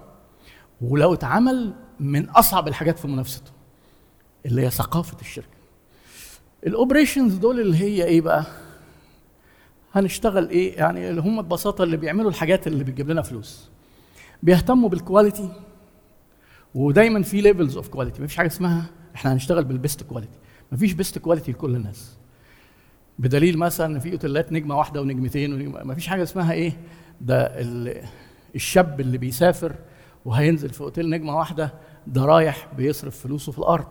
ولو اتعمل من أصعب الحاجات في منافسته اللي هي ثقافة الشركة. ال operations دول اللي هي إيه بقى؟ هنشتغل إيه؟ يعني اللي هم ببساطة اللي بيعملوا الحاجات اللي بتجيب لنا فلوس. بيهتموا بال quality ودايما في levels of quality مفيش حاجة اسمها إحنا هنشتغل بال best quality مفيش best quality لكل الناس. بدليل مثلا إن في أوتيلات نجمة واحدة ونجمتين ونجمة مفيش حاجة اسمها إيه؟ ده الشاب اللي بيسافر وهينزل في أوتيل نجمة واحدة ده رايح بيصرف فلوسه في الأرض.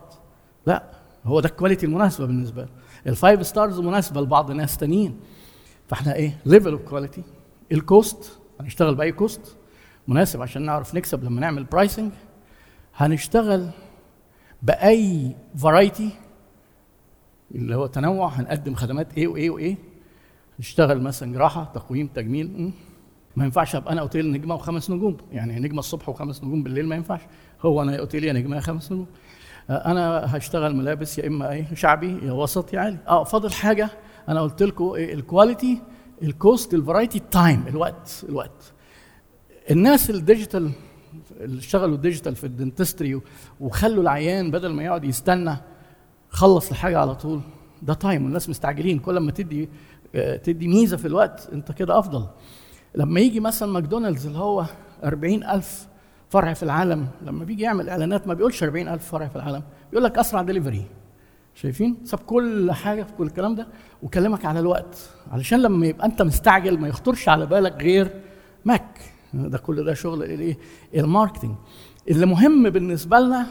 لا هو ده ال quality المناسبة بالنسبة له. ال five stars مناسبة لبعض ناس تانيين. فإحنا إيه؟ level of quality ال cost هنشتغل بأي cost مناسب عشان نعرف نكسب لما نعمل pricing هنشتغل بأي variety اللي هو تنوع هنقدم خدمات إيه وإيه وإيه. نشتغل مثلا جراحة تقويم تجميل. ما ينفعش أبقى أنا أوتيل نجمة وخمس نجوم. يعني نجمة الصبح وخمس نجوم بالليل ما ينفعش. هو أنا أوتيل يا نجمة يا خمس نجوم. أنا هشتغل ملابس يا إما إيه شعبي يا وسط يا عالي. آه فاضل حاجة أنا قلت لكم إيه الكواليتي الكوست الفرايتي التايم الوقت الوقت. الناس ال digital اللي اشتغلوا digital في ال dentistry وخلوا العيان بدل ما يقعد يستنى خلص الحاجة على طول. ده time والناس مستعجلين. كل ما تدي تدي ميزة في الوقت انت كده أفضل. لما يجي مثلا ماكدونالدز اللي هو 40000 فرع في العالم لما بيجي يعمل إعلانات ما بيقولش 40000 فرع في العالم. بيقول لك أسرع دليفري شايفين؟ ساب كل حاجة في كل الكلام ده وكلمك على الوقت. علشان لما يبقى أنت مستعجل ما يخطرش على بالك غير ماك. ده كل ده شغل الايه ال marketing اللي مهم بالنسبة لنا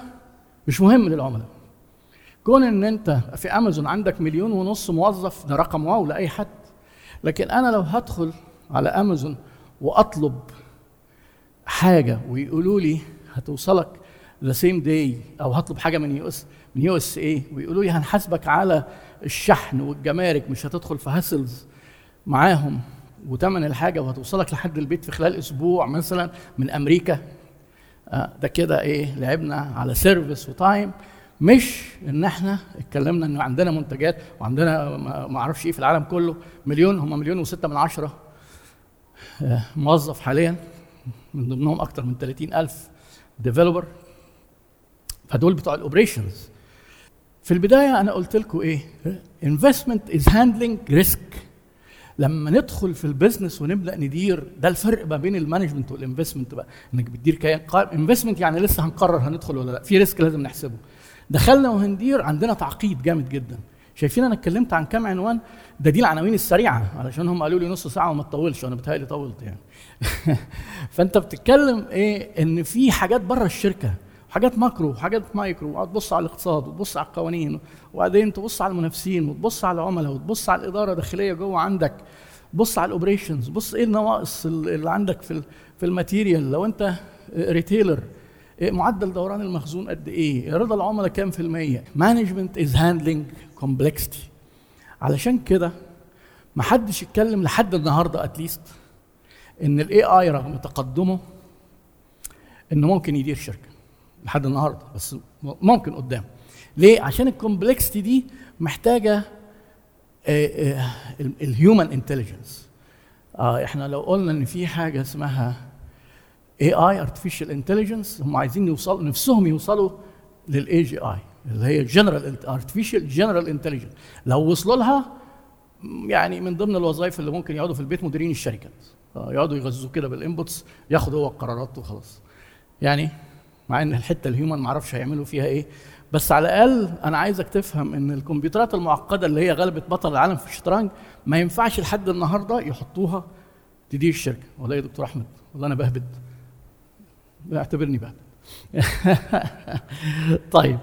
مش مهم للعملاء. كون إن أنت في أمازون عندك مليون ونص موظف ده رقم wow لأي حد. لكن أنا لو هدخل على أمازون وأطلب حاجة ويقولوا لي هتوصلك the same day أو هطلب حاجة من US من USA ويقولوا لي هنحاسبك على الشحن والجمارك مش هتدخل في hassles معاهم وتمن الحاجة وهتوصلك لحد البيت في خلال أسبوع مثلا من أمريكا. آه ده كده إيه لعبنا على service و time مش ان إحنا اتكلمنا ان عندنا منتجات وعندنا ما أعرفش إيه في العالم كله مليون هم مليون وستة من عشرة آه موظف حاليا من ضمنهم أكتر من 30 ألف developer فدول بتوع ال operations في البداية أنا قلت لكم إيه؟ investment is handling risk. لما ندخل في ال business ونبدأ ندير ده الفرق ما بين ال management وال investment بقى إنك بتدير كيان investment يعني لسه هنقرر هندخل ولا لأ في risk لازم نحسبه. دخلنا وهندير عندنا تعقيد جامد جدا. شايفين أنا اتكلمت عن كام عنوان؟ ده دي العناوين السريعة علشان هم قالوا لي نص ساعة وما تطولش وأنا بتهيألي طولت يعني. *laughs* فأنت بتتكلم إيه؟ إن في حاجات بره الشركة حاجات macro وحاجات مايكرو وتبص على الاقتصاد وتبص على القوانين وبعدين تبص على المنافسين وتبص على العملاء وتبص على الإدارة الداخلية جوه عندك. بص على ال operations بص إيه النواقص اللي عندك في في ال material. لو أنت retailer معدل دوران المخزون قد إيه؟ رضا العملاء كام في المية؟ management is handling complexity علشان كده ما حدش يتكلم لحد النهارده at least إن ال AI رغم تقدمه إنه ممكن يدير شركة لحد النهارده بس ممكن قدام. ليه؟ عشان ال complexity دي محتاجة ال human intelligence إحنا لو قلنا إن في حاجة اسمها AI artificial intelligence هم عايزين يوصلوا نفسهم يوصلوا لل AGI اللي هي general artificial general intelligence لو وصلوا لها يعني من ضمن الوظائف اللي ممكن يقعدوا في البيت مديرين الشركات. يقعدوا يغذوا كده بال inputs ياخد هو القرارات وخلاص. يعني مع إن الحتة ال human ما أعرفش هيعملوا فيها إيه. بس على الأقل أنا عايزك تفهم إن الكمبيوترات المعقدة اللي هي غلبت بطل العالم في الشطرنج ما ينفعش لحد النهارده يحطوها تدير الشركة. ولا يا دكتور أحمد والله أنا بهبد. اعتبرني بهبد *laughs* طيب.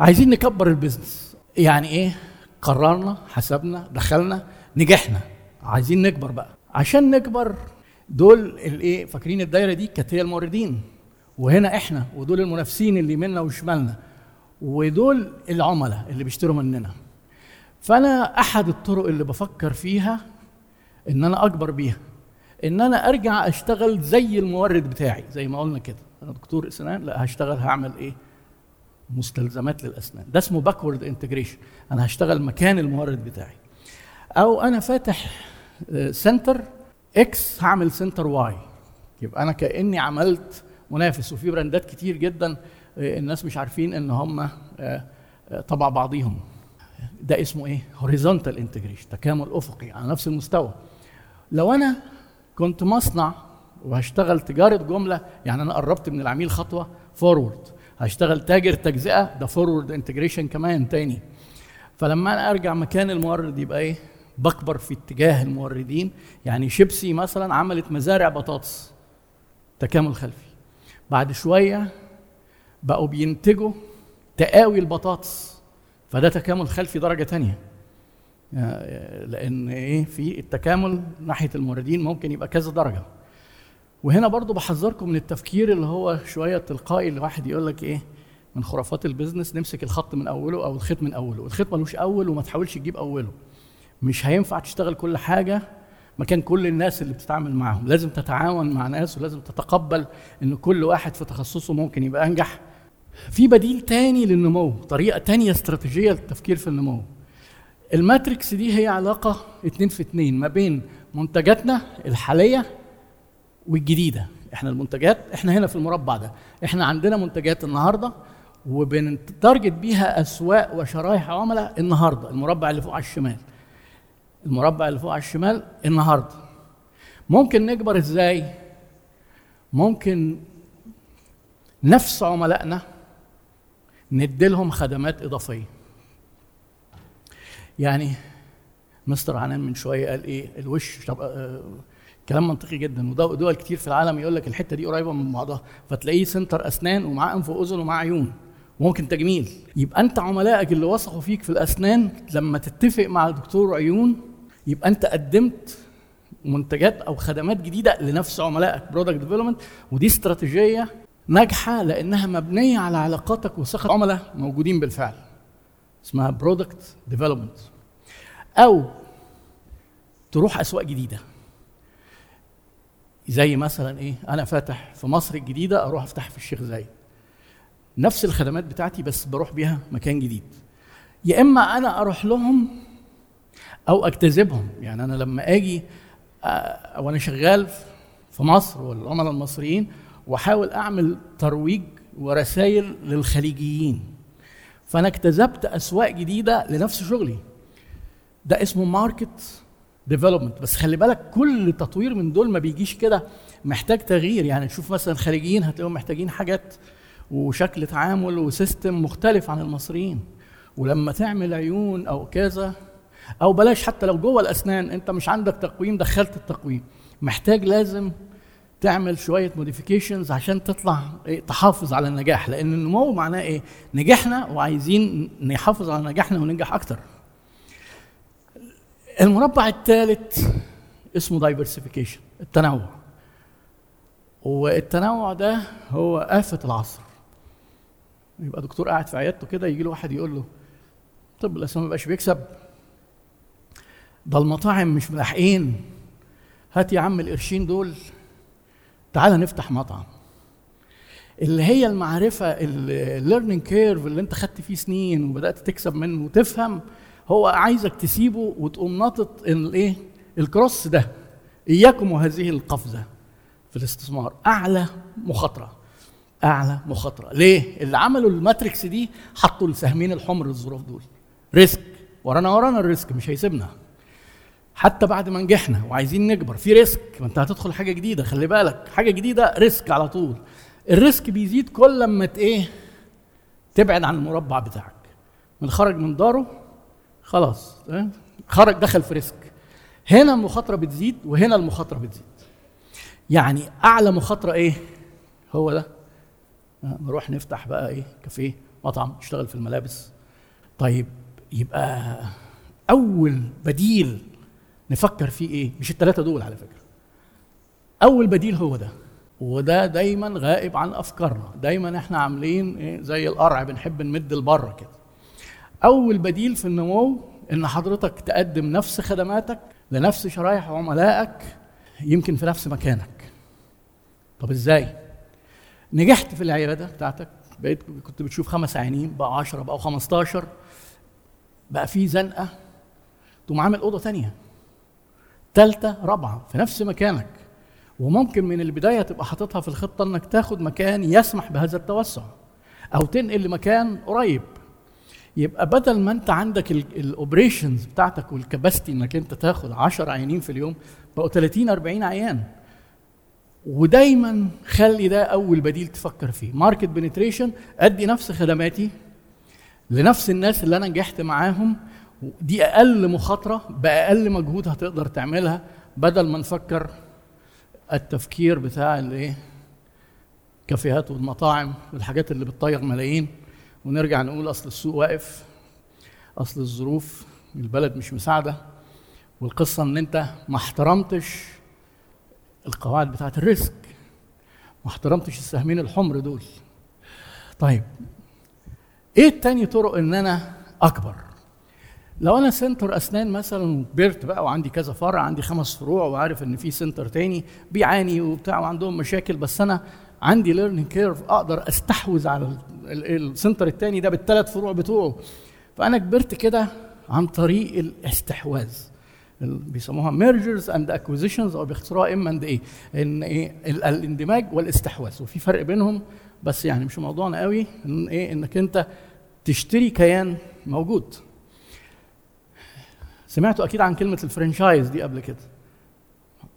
عايزين نكبر ال business. يعني إيه؟ قررنا حسبنا دخلنا نجحنا. عايزين نكبر بقى. عشان نكبر دول الإيه؟ فاكرين الدايرة دي؟ كانت هي الموردين. وهنا إحنا ودول المنافسين اللي منا وشمالنا. ودول العملاء اللي بيشتروا مننا. فأنا أحد الطرق اللي بفكر فيها إن أنا أكبر بيها. إن أنا أرجع أشتغل زي المورد بتاعي زي ما قلنا كده. أنا دكتور أسنان لا هشتغل هعمل إيه؟ مستلزمات للأسنان. ده اسمه backward integration أنا هشتغل مكان المورد بتاعي. أو أنا فاتح center X هعمل center Y يبقى أنا كأني عملت منافس وفي brand ات كتير جدا الناس مش عارفين إن هم طبع بعضيهم. ده اسمه إيه؟ horizontal integration تكامل أفقي على نفس المستوى. لو أنا كنت مصنع وهشتغل تجارة جملة يعني أنا قربت من العميل خطوة forward هشتغل تاجر تجزئة ده forward integration كمان تاني. فلما أنا أرجع مكان المورد يبقى إيه؟ بكبر في اتجاه الموردين. يعني شيبسي مثلا عملت مزارع بطاطس تكامل خلفي. بعد شوية بقوا بينتجوا تقاوي البطاطس فده تكامل خلفي درجة تانية. لأن إيه في التكامل ناحية الموردين ممكن يبقى كذا درجة. وهنا برضو بحذركم من التفكير اللي هو شوية تلقائي اللي واحد يقول لك إيه من خرافات ال business نمسك الخط من أوله أو الخيط من أوله. الخيط ملوش أول وما تحاولش تجيب أوله. مش هينفع تشتغل كل حاجة مكان كل الناس اللي بتتعامل معاهم. لازم تتعاون مع ناس ولازم تتقبل إن كل واحد في تخصصه ممكن يبقى أنجح. في بديل تاني للنمو طريقة تانية استراتيجية للتفكير في النمو. ال matrix دي هي علاقة اتنين في اتنين ما بين منتجاتنا الحالية والجديدة. إحنا المنتجات إحنا هنا في المربع ده. إحنا عندنا منتجات النهارده وبنتارجت بيها أسواق وشرايح عملاء النهارده المربع اللي فوق على الشمال. المربع اللي فوق على الشمال النهارده. ممكن نكبر إزاي؟ ممكن نفس عملائنا نديلهم خدمات إضافية. يعني مستر عنان من شوية قال إيه الوش طب آه كلام منطقي جدا. ودول كتير في العالم يقول لك الحتة دي قريبة من بعضها. فتلاقيه center أسنان ومعاه أنف وأذن ومعاه عيون. وممكن تجميل. يبقى أنت عملائك اللي وثقوا فيك في الأسنان لما تتفق مع دكتور عيون يبقى أنت قدمت منتجات أو خدمات جديدة لنفس عملائك product development ودي استراتيجية ناجحة لأنها مبنية على علاقاتك وثقة. عملاء موجودين بالفعل. اسمها product development أو تروح أسواق جديدة. زي مثلا إيه أنا فاتح في مصر الجديدة أروح أفتح في الشيخ زايد. نفس الخدمات بتاعتي بس بروح بيها مكان جديد. يا إما أنا أروح لهم أو اجتذبهم يعني أنا لما آجي وأنا شغال في مصر والعملاء المصريين وأحاول أعمل ترويج ورسائل للخليجيين. فانا اكتسبت اسواق جديده لنفس شغلي. ده اسمه market development بس خلي بالك كل تطوير من دول ما بيجيش كده محتاج تغيير. يعني تشوف مثلا الخليجيين هتلاقيهم محتاجين حاجات وشكل تعامل و system مختلف عن المصريين. ولما تعمل عيون أو كذا أو بلاش حتى لو جوه الأسنان أنت مش عندك تقويم دخلت التقويم. محتاج لازم تعمل شوية modifications عشان تطلع إيه تحافظ على النجاح. لأن النمو معناه إيه؟ نجحنا وعايزين نحافظ على نجاحنا وننجح أكتر. المربع الثالث اسمه diversification التنوع. والتنوع ده هو آفة العصر. يبقى دكتور قاعد في عيادته كده يجي له واحد يقول له طب الاسنان ما بقاش بيكسب. ده المطاعم مش ملاحقين. هات يا عم القرشين دول. تعالى نفتح مطعم. اللي هي المعرفة ال learning curve اللي انت خدت فيه سنين وبدأت تكسب منه وتفهم هو عايزك تسيبه وتقوم ناطط الايه ال cross ده. إياكم وهذه القفزة في الاستثمار. أعلى مخاطرة. أعلى مخاطرة. ليه؟ اللي عملوا ال matrix دي حطوا السهمين الحمر الظروف دول. risk. ورانا ورانا ال risk مش هيسيبنا. حتى بعد ما نجحنا وعايزين نكبر في risk. ما انت هتدخل حاجة جديدة خلي بالك. حاجة جديدة risk على طول. ال risk بيزيد كل لما إيه؟ تبعد عن المربع بتاعك. من خرج من داره خلاص خرج دخل في risk. هنا المخاطرة بتزيد وهنا المخاطرة بتزيد. يعني أعلى مخاطرة إيه؟ هو ده. نروح نفتح بقى إيه؟ كافيه مطعم نشتغل في الملابس. طيب يبقى أول بديل نفكر فيه إيه؟ مش الثلاثه دول على فكرة. أول بديل هو ده. وده دايما غائب عن أفكارنا. دايما إحنا عاملين إيه؟ زي القرع بنحب نمد لبره كده. أول بديل في النمو إن حضرتك تقدم نفس خدماتك لنفس شرايح عملائك يمكن في نفس مكانك. طب إزاي؟ نجحت في العيادة بتاعتك. بقيت كنت بتشوف خمس عيانين بقى 10 بقى 15 بقى في زنقة. تقوم عامل أوضة ثانية ثالثه رابعة في نفس مكانك. وممكن من البداية تبقى حاططها في الخطة إنك تاخد مكان يسمح بهذا التوسع أو تنقل لمكان قريب. يبقى بدل ما أنت عندك الاوبريشنز بتاعتك والكباستي إنك أنت تاخد 10 عيانين في اليوم بقوا 30 40 عيان. ودايما خلي ده أول بديل تفكر فيه. market penetration أدي نفس خدماتي لنفس الناس اللي أنا نجحت معاهم دي أقل مخاطرة بأقل مجهود هتقدر تعملها بدل ما نفكر التفكير بتاع الإيه؟ كافيهات والمطاعم والحاجات اللي بتطير ملايين. ونرجع نقول أصل السوق واقف أصل الظروف البلد مش مساعدة. والقصة إن أنت ما احترمتش القواعد بتاعة ال risk ما احترمتش السهمين الحمر دول. طيب إيه التاني طرق إن أنا أكبر؟ لو أنا center أسنان مثلا وكبرت بقى وعندي كذا فرع عندي خمس فروع وعارف إن في center تاني بيعاني وبتاع وعندهم مشاكل بس أنا عندي learning curve أقدر أستحوذ على ال center الثاني ده بالثلاث فروع بتوعه. فأنا كبرت كده عن طريق الاستحواذ. بيسموها mergers and acquisitions أو باختصارها M and A؟ إن إيه؟ الاندماج والاستحواذ. وفي فرق بينهم بس يعني مش موضوعنا قوي إن إيه؟ إنك أنت تشتري كيان موجود. سمعتوا أكيد عن كلمة ال franchise دي قبل كده.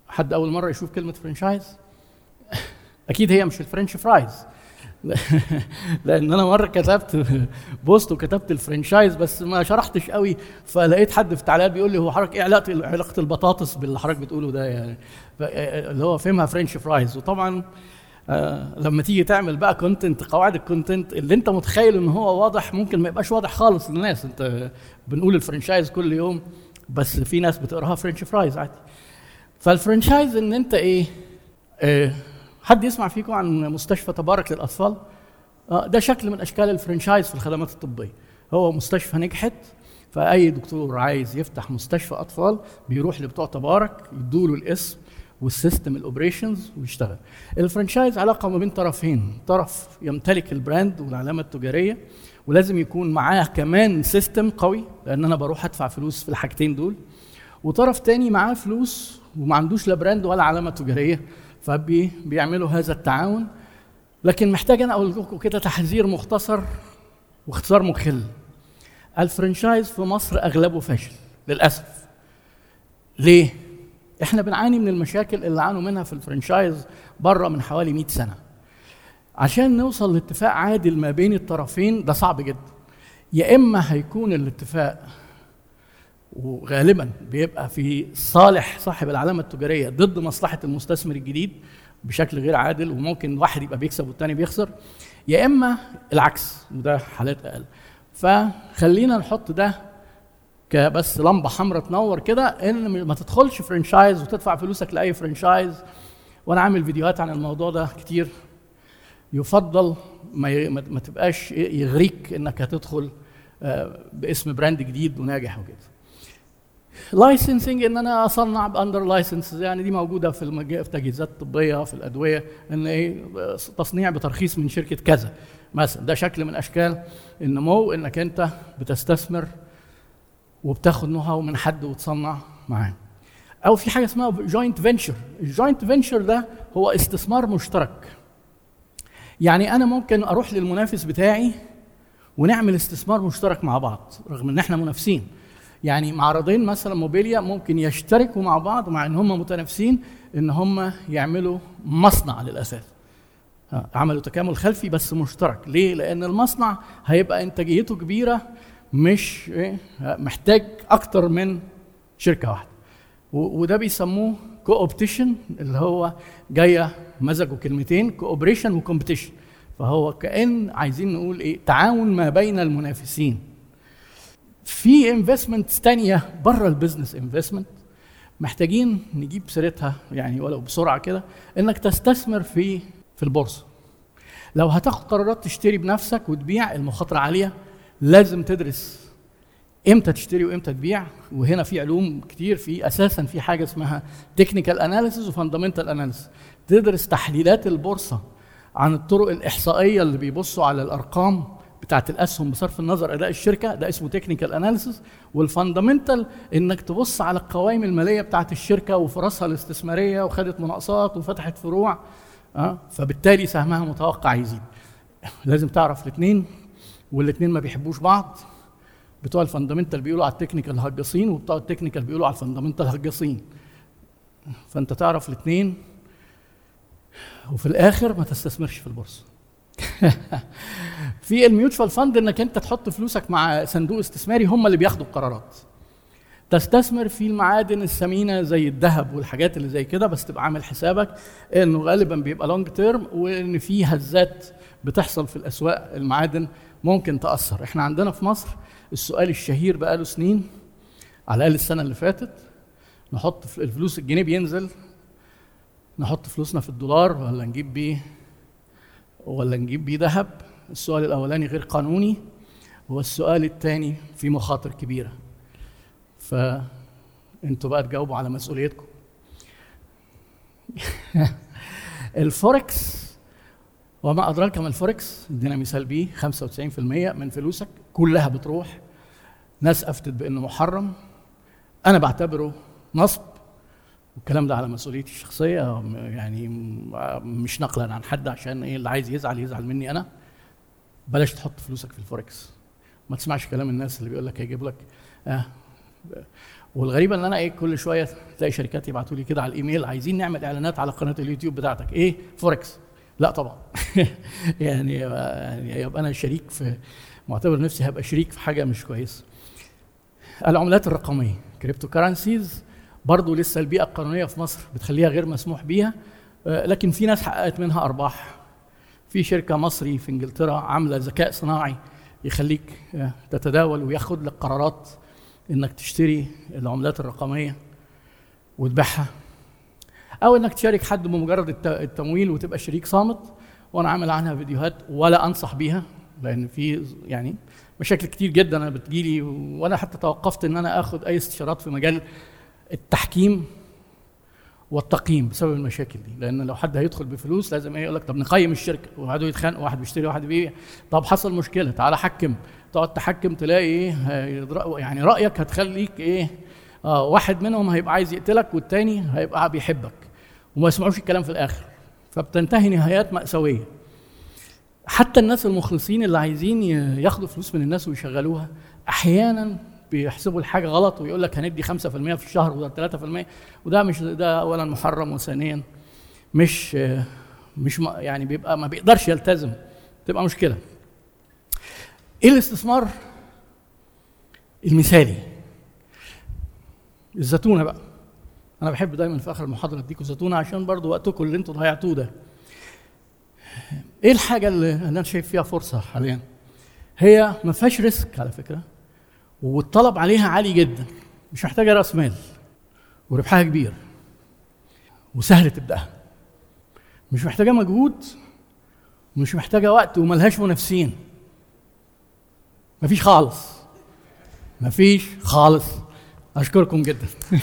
حد أول مرة يشوف كلمة franchise؟ *laughs* أكيد هي مش ال French fries. *laughs* لأن أنا مرة كتبت post وكتبت ال franchise بس ما شرحتش قوي فلقيت حد في التعليقات بيقول لي هو حضرتك إيه علاقة علاقة البطاطس باللي حضرتك بتقوله ده يعني؟ اللي هو فهمها French fries. وطبعا آه لما تيجي تعمل بقى content قواعد ال content اللي أنت متخيل إن هو واضح ممكن ما يبقاش واضح خالص للناس. أنت بنقول ال franchise كل يوم بس في ناس بتقراها French fries عادي. فال franchise إن أنت إيه آه حد يسمع فيكم عن مستشفى تبارك للأطفال؟ آه ده شكل من أشكال ال franchise في الخدمات الطبية. هو مستشفى نجحت فأي دكتور عايز يفتح مستشفى أطفال بيروح لبتوع تبارك يدوا له الاسم وال system ال operations ويشتغل. ال franchise علاقة ما بين طرفين طرف يمتلك ال brand والعلامة التجارية ولازم يكون معاه كمان system قوي لأن أنا بروح أدفع فلوس في الحاجتين دول. وطرف تاني معاه فلوس وما عندوش لا brand ولا علامة تجارية فبيعملوا هذا التعاون. لكن محتاج أنا أقول لكم كده تحذير مختصر واختصار مخل. ال franchise في مصر أغلبه فاشل للأسف. ليه؟ إحنا بنعاني من المشاكل اللي عانوا منها في ال franchise بره من حوالي 100 سنة. عشان نوصل لاتفاق عادل ما بين الطرفين ده صعب جدا. يا إما هيكون الاتفاق وغالبا بيبقى في صالح صاحب العلامة التجارية ضد مصلحة المستثمر الجديد بشكل غير عادل وممكن واحد يبقى بيكسب والتاني بيخسر يا إما العكس وده حالات أقل. فخلينا نحط ده كبس لمبة حمراء تنور كده إن ما تدخلش فرنشايز وتدفع فلوسك لأي فرنشايز وأنا عامل فيديوهات عن الموضوع ده كتير. يفضل ما تبقاش يغريك إنك هتدخل باسم brand جديد وناجح وكده. licensing إن أنا أصنع ب under license يعني دي موجودة في المج... في التجهيزات الطبيه في الأدوية إن إيه تصنيع بترخيص من شركة كذا مثلا. ده شكل من أشكال النمو إنك أنت بتستثمر وبتاخد know-how من حد وتصنع معاه. أو في حاجة اسمها joint venture الجوينت فينشر ده هو استثمار مشترك. يعني أنا ممكن أروح للمنافس بتاعي ونعمل استثمار مشترك مع بعض رغم إن إحنا منافسين. يعني معرضين مثلا موبيليا ممكن يشتركوا مع بعض مع إن هم متنافسين إن هم يعملوا مصنع للأساس. عملوا تكامل خلفي بس مشترك. ليه؟ لأن المصنع هيبقى إنتاجيته كبيرة مش إيه محتاج أكتر من شركة واحدة. وده بيسموه coopetition اللي هو جاية مزجوا كلمتين cooperation و competition فهو كأن عايزين نقول إيه؟ تعاون ما بين المنافسين. في investment تانية بره ال business investment محتاجين نجيب سيرتها يعني ولو بسرعة كده إنك تستثمر في في البورصة. لو هتاخد قرارات تشتري بنفسك وتبيع المخاطرة عالية لازم تدرس إمتى تشتري وامتى تبيع؟ وهنا في علوم كتير في أساسا في حاجة اسمها technical analysis و fundamental analysis تدرس تحليلات البورصة عن الطرق الإحصائية اللي بيبصوا على الأرقام بتاعه الأسهم بصرف النظر أداء الشركة. ده اسمه technical analysis وال fundamental إنك تبص على القوائم المالية بتاعه الشركة وفرصها الاستثمارية وخدت مناقصات وفتحت فروع أه؟ فبالتالي سهمها متوقع يزيد. لازم تعرف الاثنين والاثنين ما بيحبوش بعض. بتوع ال fundamental بيقولوا على ال technical هجاصين وبتوع ال technical بيقولوا على ال fundamental هجاصين فأنت تعرف الاثنين وفي الآخر ما تستثمرش في البورصة. *laughs* في ال mutual fund إنك أنت تحط فلوسك مع صندوق استثماري هم اللي بياخدوا القرارات. تستثمر في المعادن الثمينة زي الذهب والحاجات اللي زي كده بس تبقى عامل حسابك إنه غالبا بيبقى لونج تيرم وإن في هزات بتحصل في الأسواق المعادن ممكن تأثر. إحنا عندنا في مصر السؤال الشهير بقاله سنين على الأقل السنة اللي فاتت نحط الفلوس الجنيه بينزل نحط فلوسنا في الدولار ولا نجيب بيه ولا نجيب بيه ذهب؟ السؤال الأولاني غير قانوني والسؤال الثاني في مخاطر كبيرة. فانتوا بقى تجاوبوا على مسؤوليتكم. *laughs* الفوركس وما أدراك ما الفوركس؟ ادينا مثال بيه 95% من فلوسك. كلها بتروح ناس افتت بانه محرم. أنا بعتبره نصب والكلام ده على مسؤوليتي الشخصية. يعني مش نقلا عن حد عشان إيه اللي عايز يزعل يزعل مني أنا. بلاش تحط فلوسك في الفوركس. ما تسمعش كلام الناس اللي بيقول لك هيجيب لك. آه. والغريبة إن أنا إيه كل شوية تلاقي شركات يبعتوا لي كده على الإيميل عايزين نعمل إعلانات على قناة اليوتيوب بتاعتك. إيه؟ فوركس. لا طبعا. *laughs* يعني يعني يبقى أنا شريك في معتبر نفسي هبقى شريك في حاجة مش كويسة. العملات الرقمية cryptocurrencies برضه لسه البيئة القانونية في مصر بتخليها غير مسموح بيها لكن في ناس حققت منها أرباح. في شركة مصري في إنجلترا عاملة ذكاء صناعي يخليك تتداول وياخد لك قرارات إنك تشتري العملات الرقمية وتبيعها. أو إنك تشارك حد بمجرد التمويل وتبقى شريك صامت وأنا عامل عنها فيديوهات ولا أنصح بيها. لأن في يعني مشاكل كتير جدا أنا بتجيلي وأنا حتى توقفت إن أنا آخد أي استشارات في مجال التحكيم والتقييم بسبب المشاكل دي. لأن لو حد هيدخل بفلوس لازم إيه يقول لك طب نقيم الشركة وقعدوا يتخانقوا واحد بيشتري واحد بيبيع طب حصل مشكلة تعالى حكم. تقعد تحكم تلاقي إيه يعني رأيك هتخليك إيه آه واحد منهم هيبقى عايز يقتلك والتاني هيبقى بيحبك. وما يسمعوش الكلام في الآخر. فبتنتهي نهايات مأساوية. حتى الناس المخلصين اللي عايزين ياخدوا فلوس من الناس ويشغلوها أحيانا بيحسبوا الحاجة غلط ويقول لك هندي 5% في الشهر وده 3% وده مش ده اولا محرم وثانيا مش مش يعني بيبقى ما بيقدرش يلتزم. تبقى مشكلة. إيه الاستثمار المثالي؟ الزتونة بقى. أنا بحب دايما في آخر المحاضرة اديكم زتونة عشان برضو وقتكم اللي أنتوا ضيعتوه ده. إيه الحاجة اللي أنا شايف فيها فرصة حاليا؟ هي ما فيهاش ريسك على فكرة والطلب عليها عالي جدا مش محتاجة رأس مال وربحها كبير وسهل تبدأها. مش محتاجة مجهود ومش محتاجة وقت وملهاش منافسين. مفيش خالص. مفيش خالص. أشكركم جدا. *laughs*